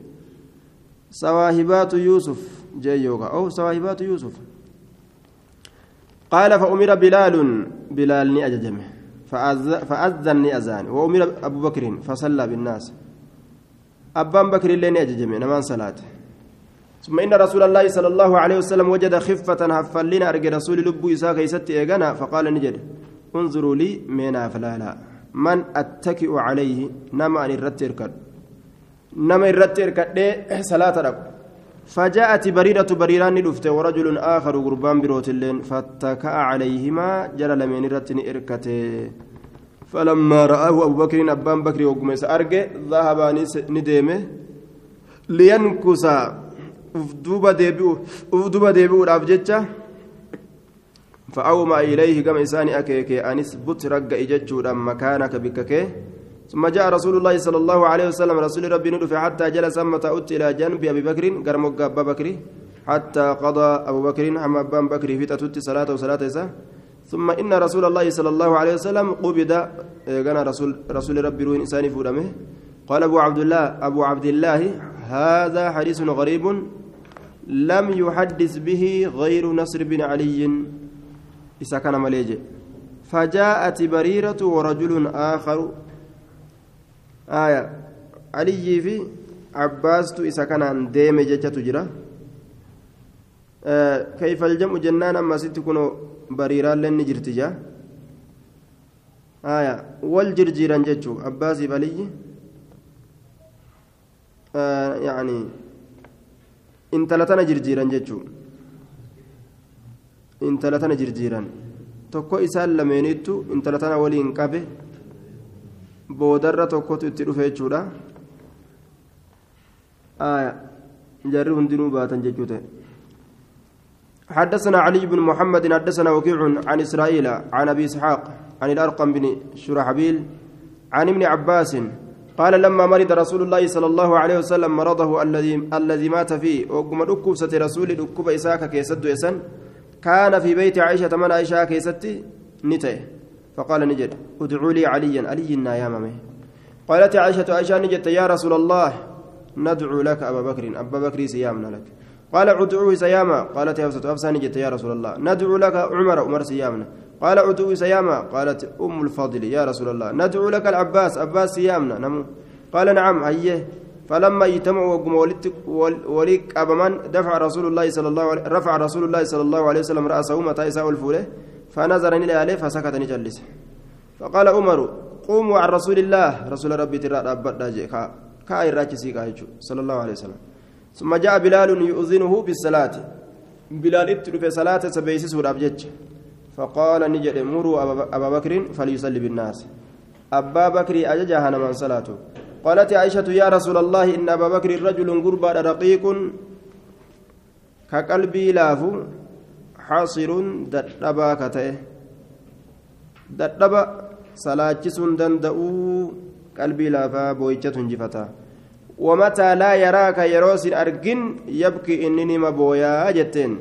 sawaahibaatu yuusuf jee yooka oo sawaahibaatu yuusuf قال فأمر بلال. بلال ني أججمه. فأذن أذان وأمر أبو بكر فصلى بالناس. أبان بكر اللي ني أججمه نمان صلاة. ثم إن رسول الله صلى الله عليه وسلم وجد خفة هفلنا أرجى رسول لبو إساق يستي إيغانا فقال نجد انظروا لي مينا فلالا. من أتكئ عليه؟ نما أن الرتيركد نما الرتيركد صلاة ركو فجاءت بريرة بريران دفته ورجل آخر قربان بروت اللين فاتكأ عليهما جرى لمن رتني إركته. فلما رآه أبو بكر أبان بكر وقميس أرجع ذهب نديمه لينكس ufduuba deebi'u ufduuba deebi'uudhaaf jecha فأومى إليه كما إنسان أكيك أنس بت رجع إجتشودا مكانك بكك ثم جاء رسول الله صلى الله عليه وسلم رسول ربي ندف حتى جلس متى أت إلى جنب أبي بكر قرمك أبا بكر حتى قضى أبو بكر حمى أبا بكر في تتت صلاة وصلاة إسا. ثم إن رسول الله صلى الله عليه وسلم قبض كان رسول رسول ربي روح إنسان فورمه. قال أبو عبد الله أبو عبد الله هذا حديث غريب لم يحدث به غير نصر بن علي. إذا كان فجاءت بريرة ورجل آخر. آية. علي في عباس إذا كان ديم تجرى آه كيف الجمع جنان أما ست كنو بريرة لن جرتجا آية والجرجيران جتشو عباس علي آه يعني intala tana jirjiiran jechuun intala tana jirjiiran tokko isaan lameenittu intala tana waliin qabe boodarra tokkotu itti dhufe jechuudha jarri hundinuu baatan jechuu حدثنا علي بن محمد حدثنا وكيع عن إسرائيل عن أبي إسحاق عن الأرقم بن شرحبيل عن ابن عباس قال لما مرض رسول الله صلى الله عليه وسلم مرضه الذي الذي مات فيه وقم ركوب رسول ركوب إساك كيسد يسن كان في بيت عائشة من عائشة كيست نته. فقال نجد ادعوا لي عليا. علي يا مامي. قالت عائشة عائشة نجد يا رسول الله ندعو لك أبا بكر أبا بكر سيامنا لك. قال ادعوه سياما. قالت يا أفسة نجد يا رسول الله. ندعو لك عمر عمر سيامنا. قال ادعو سياما. قالت أم الفضل يا رسول الله. ندعو لك العباس عباس سيامنا. نمو. قال نعم هيه فلما اجتمعوا وقم وليك أبمان دفع رسول الله صلى الله عليه رفع رسول الله صلى الله عليه وسلم رأسه متى يساء الفوله فنظر إلى عليه فسكت نجلس فقال عمر قوموا عن رسول الله. رسول ربي ترى أبدا جيكا كأي كايجو صلى الله عليه وسلم. ثم جاء بلال يؤذنه بالصلاة. بلال اتلو في صلاة سبيسس ورابجج فقال نجد مروا أبا بكر فليصلي بالناس. أبا بكر أججها من صلاته. قالت عائشة يا رسول الله إن أبا بكر رجل قربى رقيق كقلبي لافو حاصر ددبا كتئ. ددبا سلاچسون دندؤو قلبي لافا بويچة جفتا. ومتى لا يراك يروس أرجن يبكي إنني مبويا جتين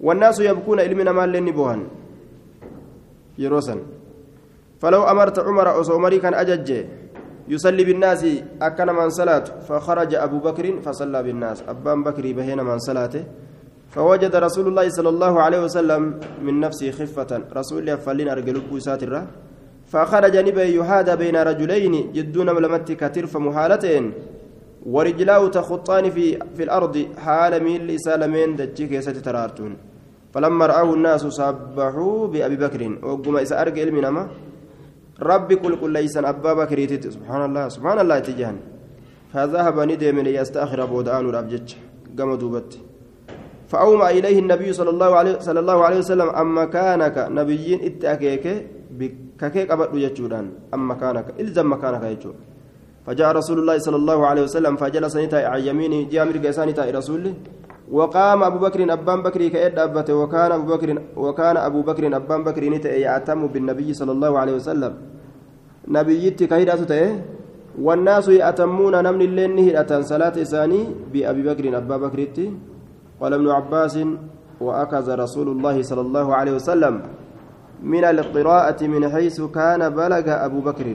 والناس يبكون إلمنا ما لني بوهن. يروسا فلو أمرت عمر أو عمري كان أجج. يصلي بالناس أكن من صلاة فخرج أبو بكر فصلى بالناس. أبان بكر بهنا من صلاته. فوجد رسول الله صلى الله عليه وسلم من نفسه خفة. رسول الله فلين أرجل بوسات فخرج نبي يهادى بين رجلين جدون ملمت كترف مهالتين ورجلاه تخطان في في الأرض حال ميل سالمين دجي كيسة ترارتون. فلما رآه الناس سبحوا بأبي بكر. وقم إذا أرجع المنامة ربي كل كل ليس أبا بكر سبحان الله سبحان الله تجهن فذهب ندم ليستأخر بودان الأبجج قام دوبت. فأومى إليه النبي صلى الله عليه صلى الله عليه وسلم أما كانك نبيين إتأكيك بككيك أبدو يجودان. أما كانك إلزم مكانك يجود. فجاء رسول الله صلى الله عليه وسلم فجلس نتا عن يمينه جامر قيسان رسول وقام أبو بكر أبان بكر كأد أبته وكان أبو بكر وكان أبو بكر أبان بكر نتا يعتم بالنبي صلى الله عليه وسلم. نبيتي كهيدة تأه والناس يأتمون نمن اللين نهدة صلاة إساني بأبي بكر أبا بكر قال ابن عباس وأكز رسول الله صلى الله عليه وسلم من القراءة من حيث كان بلغ أبو بكر.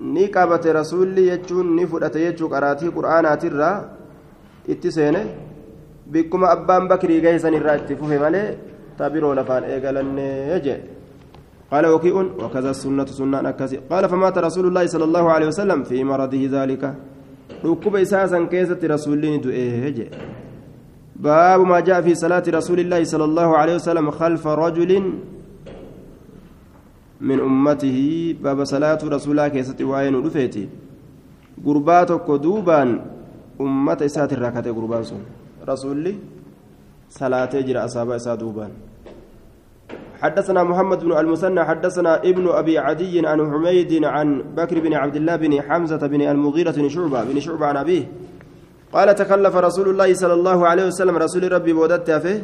Ni qabate rasuulli jechuun ni fudhate jechuu qaraatii qur'aanaatirraa itti seene bikkuma abbaan bakrii gahesan irraa itti fufe malee tabiroo lafaan eegalannee jee قال وكيء وكذا السنة سنة أكاسي قال فمات رسول الله صلى الله عليه وسلم في مرضه ذلك ركب إساسا كيسة رسول الله باب ما جاء في صلاة رسول الله صلى الله عليه وسلم خلف رجل من أمته باب صلاة رسولها كيست وين رفيتي قرباتك دوبان أمة إسات الركعة قربان سن رسولي صلاة جرى أصابة إسات دوبان حدثنا محمد بن المثنى حدثنا ابن أبي عدي عن حميد عن بكر بن عبد الله بن حمزة بن المغيرة بن شعبة بن شعبة عن أبيه قال تكلف رسول الله صلى الله عليه وسلم رسول ربي بودت فيه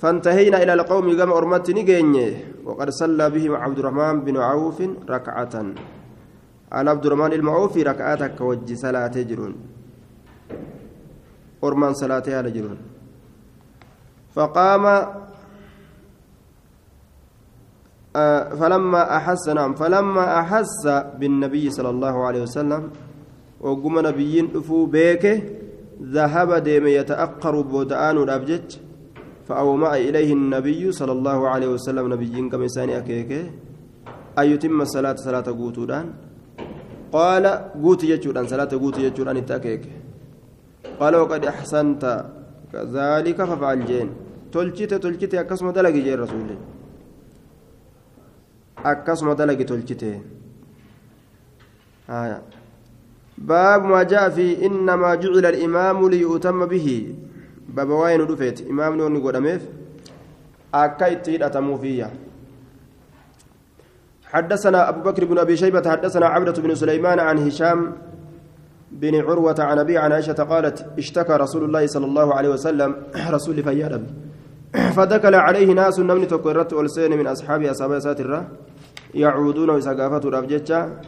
فانتهينا إلى القوم قام أرمت نجيني. وقد صلى بهم عبد الرحمن بن عوف ركعة. عن عبد الرحمن المعوف ركعتك وجه صلاة جرون أرمان صلاتها لجرون فقام آه فلما أحس نعم فلما أحس بالنبي صلى الله عليه وسلم وقم نبيين أفو بيك ذهب ديم يتأقر بودآن الأبجج فأومأ إليه النبي صلى الله عليه وسلم نبيين كما إنساني أكيكي أن يتم الصلاة صلاة قوتودان قال قوت يجودان صلاة قوت يجودان التأكيك قال وقد أحسنت. كذلك ففعل جين. تلجت تلجت أكسم دلقي جين رسول أكسم دلقي تلجت آية. باب ما جاء في إنما جعل الإمام ليؤتم به. بابا واين دفيت إمام نون قدميف أكايت أتموفية حدثنا أبو بكر بن أبي شيبة حدثنا عبدة بن سليمان عن هشام بن عروة عن أبي عن عائشة قالت اشتكى رسول الله صلى الله عليه وسلم رسول فيادم فدكل عليه ناس نمني تكررت والسين من أصحاب أصحاب ساترة يعودون وسقافة رابجتشا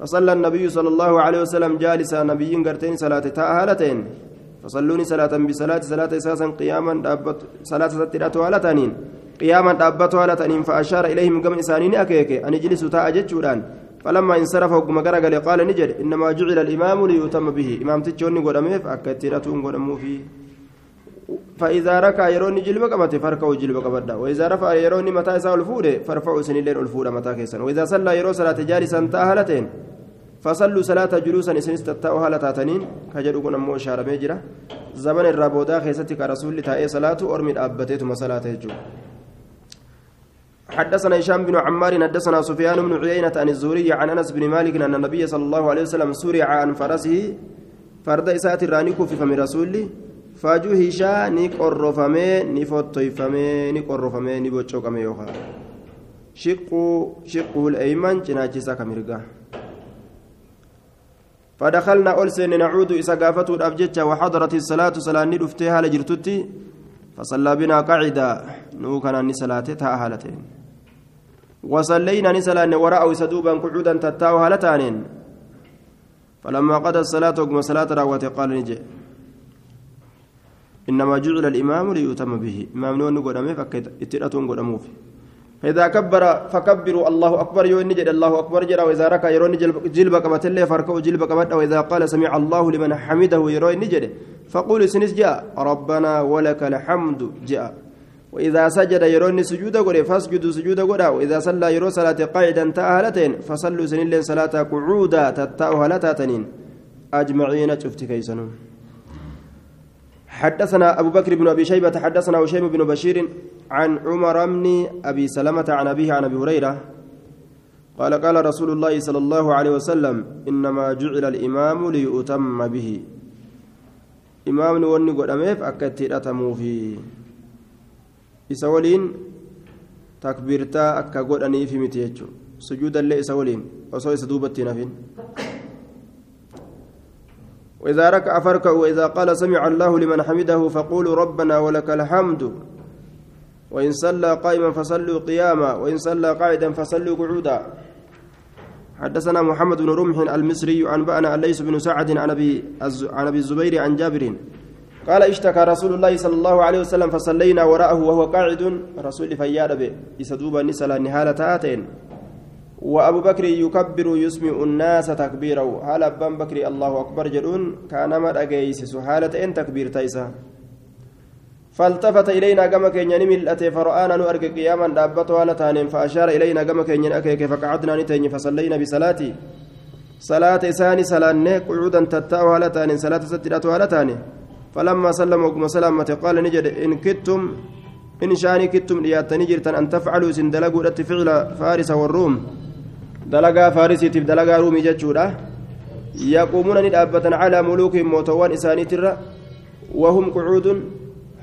فصلى النبي صلى الله عليه وسلم جالسا نبيين قرتين صلاة تأهلتين فصلوني صلاة بصلاة صلاة أساسا قياما دابت صلاة سترات على تانين قياما دابت على تانين فأشار إليهم قم إسانين أكيك أن يجلسوا تاء فلما انصرف وقم قال قال نجد إنما جعل الإمام ليتم به. إمام تجوني قدمه فأكترتون قدمه فيه. فإذا ركع يروني جلب قبته فركعوا جلب قبدا وإذا رفع يروني متى يساء الفود فرفعوا سنين الفود متى كيسن وإذا صلى يرو صلاة جالسا تأهلتين فصلوا صلاة جلوسا إسنس تتاو هالة تاتنين. كجدو كن أمو إشارة ميجرة. زمن الرابودا خيستي كرسول تاء صلاة أرمي أبتيتما صلاة يجو حدثنا هشام بن عمار حدثنا سفيان بن عيينة عن الزهري عن أنس بن مالك أن النبي صلى الله عليه وسلم سرع عن فرسه. فرد إسات الرانيكو في فم رسولي. فجهشا نقرفمي نفطيفمي نقرفمي نبوچوكمي يوخا. شقه شقه الأيمن جناجسا كمرقا. فدخلنا ألسن نعود إسا قافته الأبجتة وحضرت الصلاة صلاة ندفتها لجرتتي فصلى بنا قاعدة نوكنا نسلاتها هالتين وصلينا نسلا وراء سدوبا قعودا تتاو هالتانين فلما قضى الصلاة وقم صلاة راوة قال نجي. إنما جعل الإمام ليؤتم به. إمام نون قدامه فكيت. اتلاتون قدامه فإذا كبر فكبروا الله أكبر. يوم نجد الله أكبر جرى وإذا ركع يرون جلب قبت الله فركوا جلب قبت وإذا قال سمع الله لمن حمده يرون نجد. فقول سنس جاء. ربنا ولك الحمد جاء. وإذا سجد يروني سجود قولي فاسجدوا سجود قولا وإذا صلى يرو صلاة قاعدا تأهلتين فصلوا سنين صلاة قعودا تتأو هلتاتنين أجمعين. شفت كيسنون حدثنا أبو بكر بن أبي شيبة حدثنا هشيم بن بشير عن عمر بن أبي سلمة عن أبيه عن أبي هريرة. قال قال رسول الله صلى الله عليه وسلم إنما جعل الإمام ليؤتم به. إمام وني قداميف أكتر أتمو في إسولين تكبيرتا أكا قداني في متيجو. سجودا لإسولين وصوي سدوبتي نفين. وإذا ركع فركع وإذا قال سمع الله لمن حمده فقولوا ربنا ولك الحمد. وإن صلى قائما فصلوا قياما وإن صلى قاعدا فصلوا قعودا. حدثنا محمد بن رمح المصري عن بأنا الليث بن سعد عن أبي عن أبي الزبير عن جابر. قال اشتكى رسول الله صلى الله عليه وسلم فصلينا وراءه وهو قاعد. رسول فياد به يسدوب النساء نهالة آتين. وأبو بكر يكبر يسمع الناس تكبيره. هل أبان بكر الله أكبر جلون كان مر أجيسس حالة إن تكبير تيسا فالتفت إلينا كما كان ملأت فرآنا نؤرك قياما دابتها لتان فأشار إلينا كما كان أكيك فقعدنا نتين فصلينا بصلاتي. صلاة إساني سلانة قعودا تتاوها لتان صلاة ستراتها لتان فلما سلم وقم سلامة قال نجد إن كتم إن شاني كتم لياتني جرتن أن تفعلوا سندلقوا فعل فارس والروم. Dalagaa faarisiitiif dalagaa ruumii jechuudha yaquumuuna ni dhaabbatan calaa muluukihim mootowwan isaaniitirra wahum qucuudun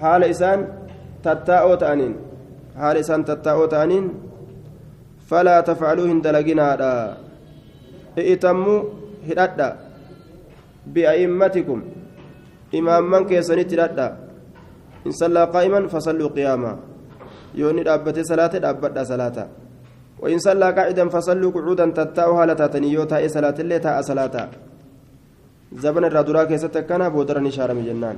haala isaan tattaa'oo ta'aniin haala isaan tattaa'oo ta'aniin falaa tafcaluu hin dalaginaadha i'tammuu hidhadha bia'immatikum imaamman keessanitti hidhadha in sallaa qaa'iman fasalluu qiyaamaa yoo inni dhaabbate salaate dhaabbadha salaata وإن صلى قاعدا فصلوا قعودا تتاو هالة تاتنيو تاء صلاة اللي تاء صلاة. كيست كان بودرني شارم جنان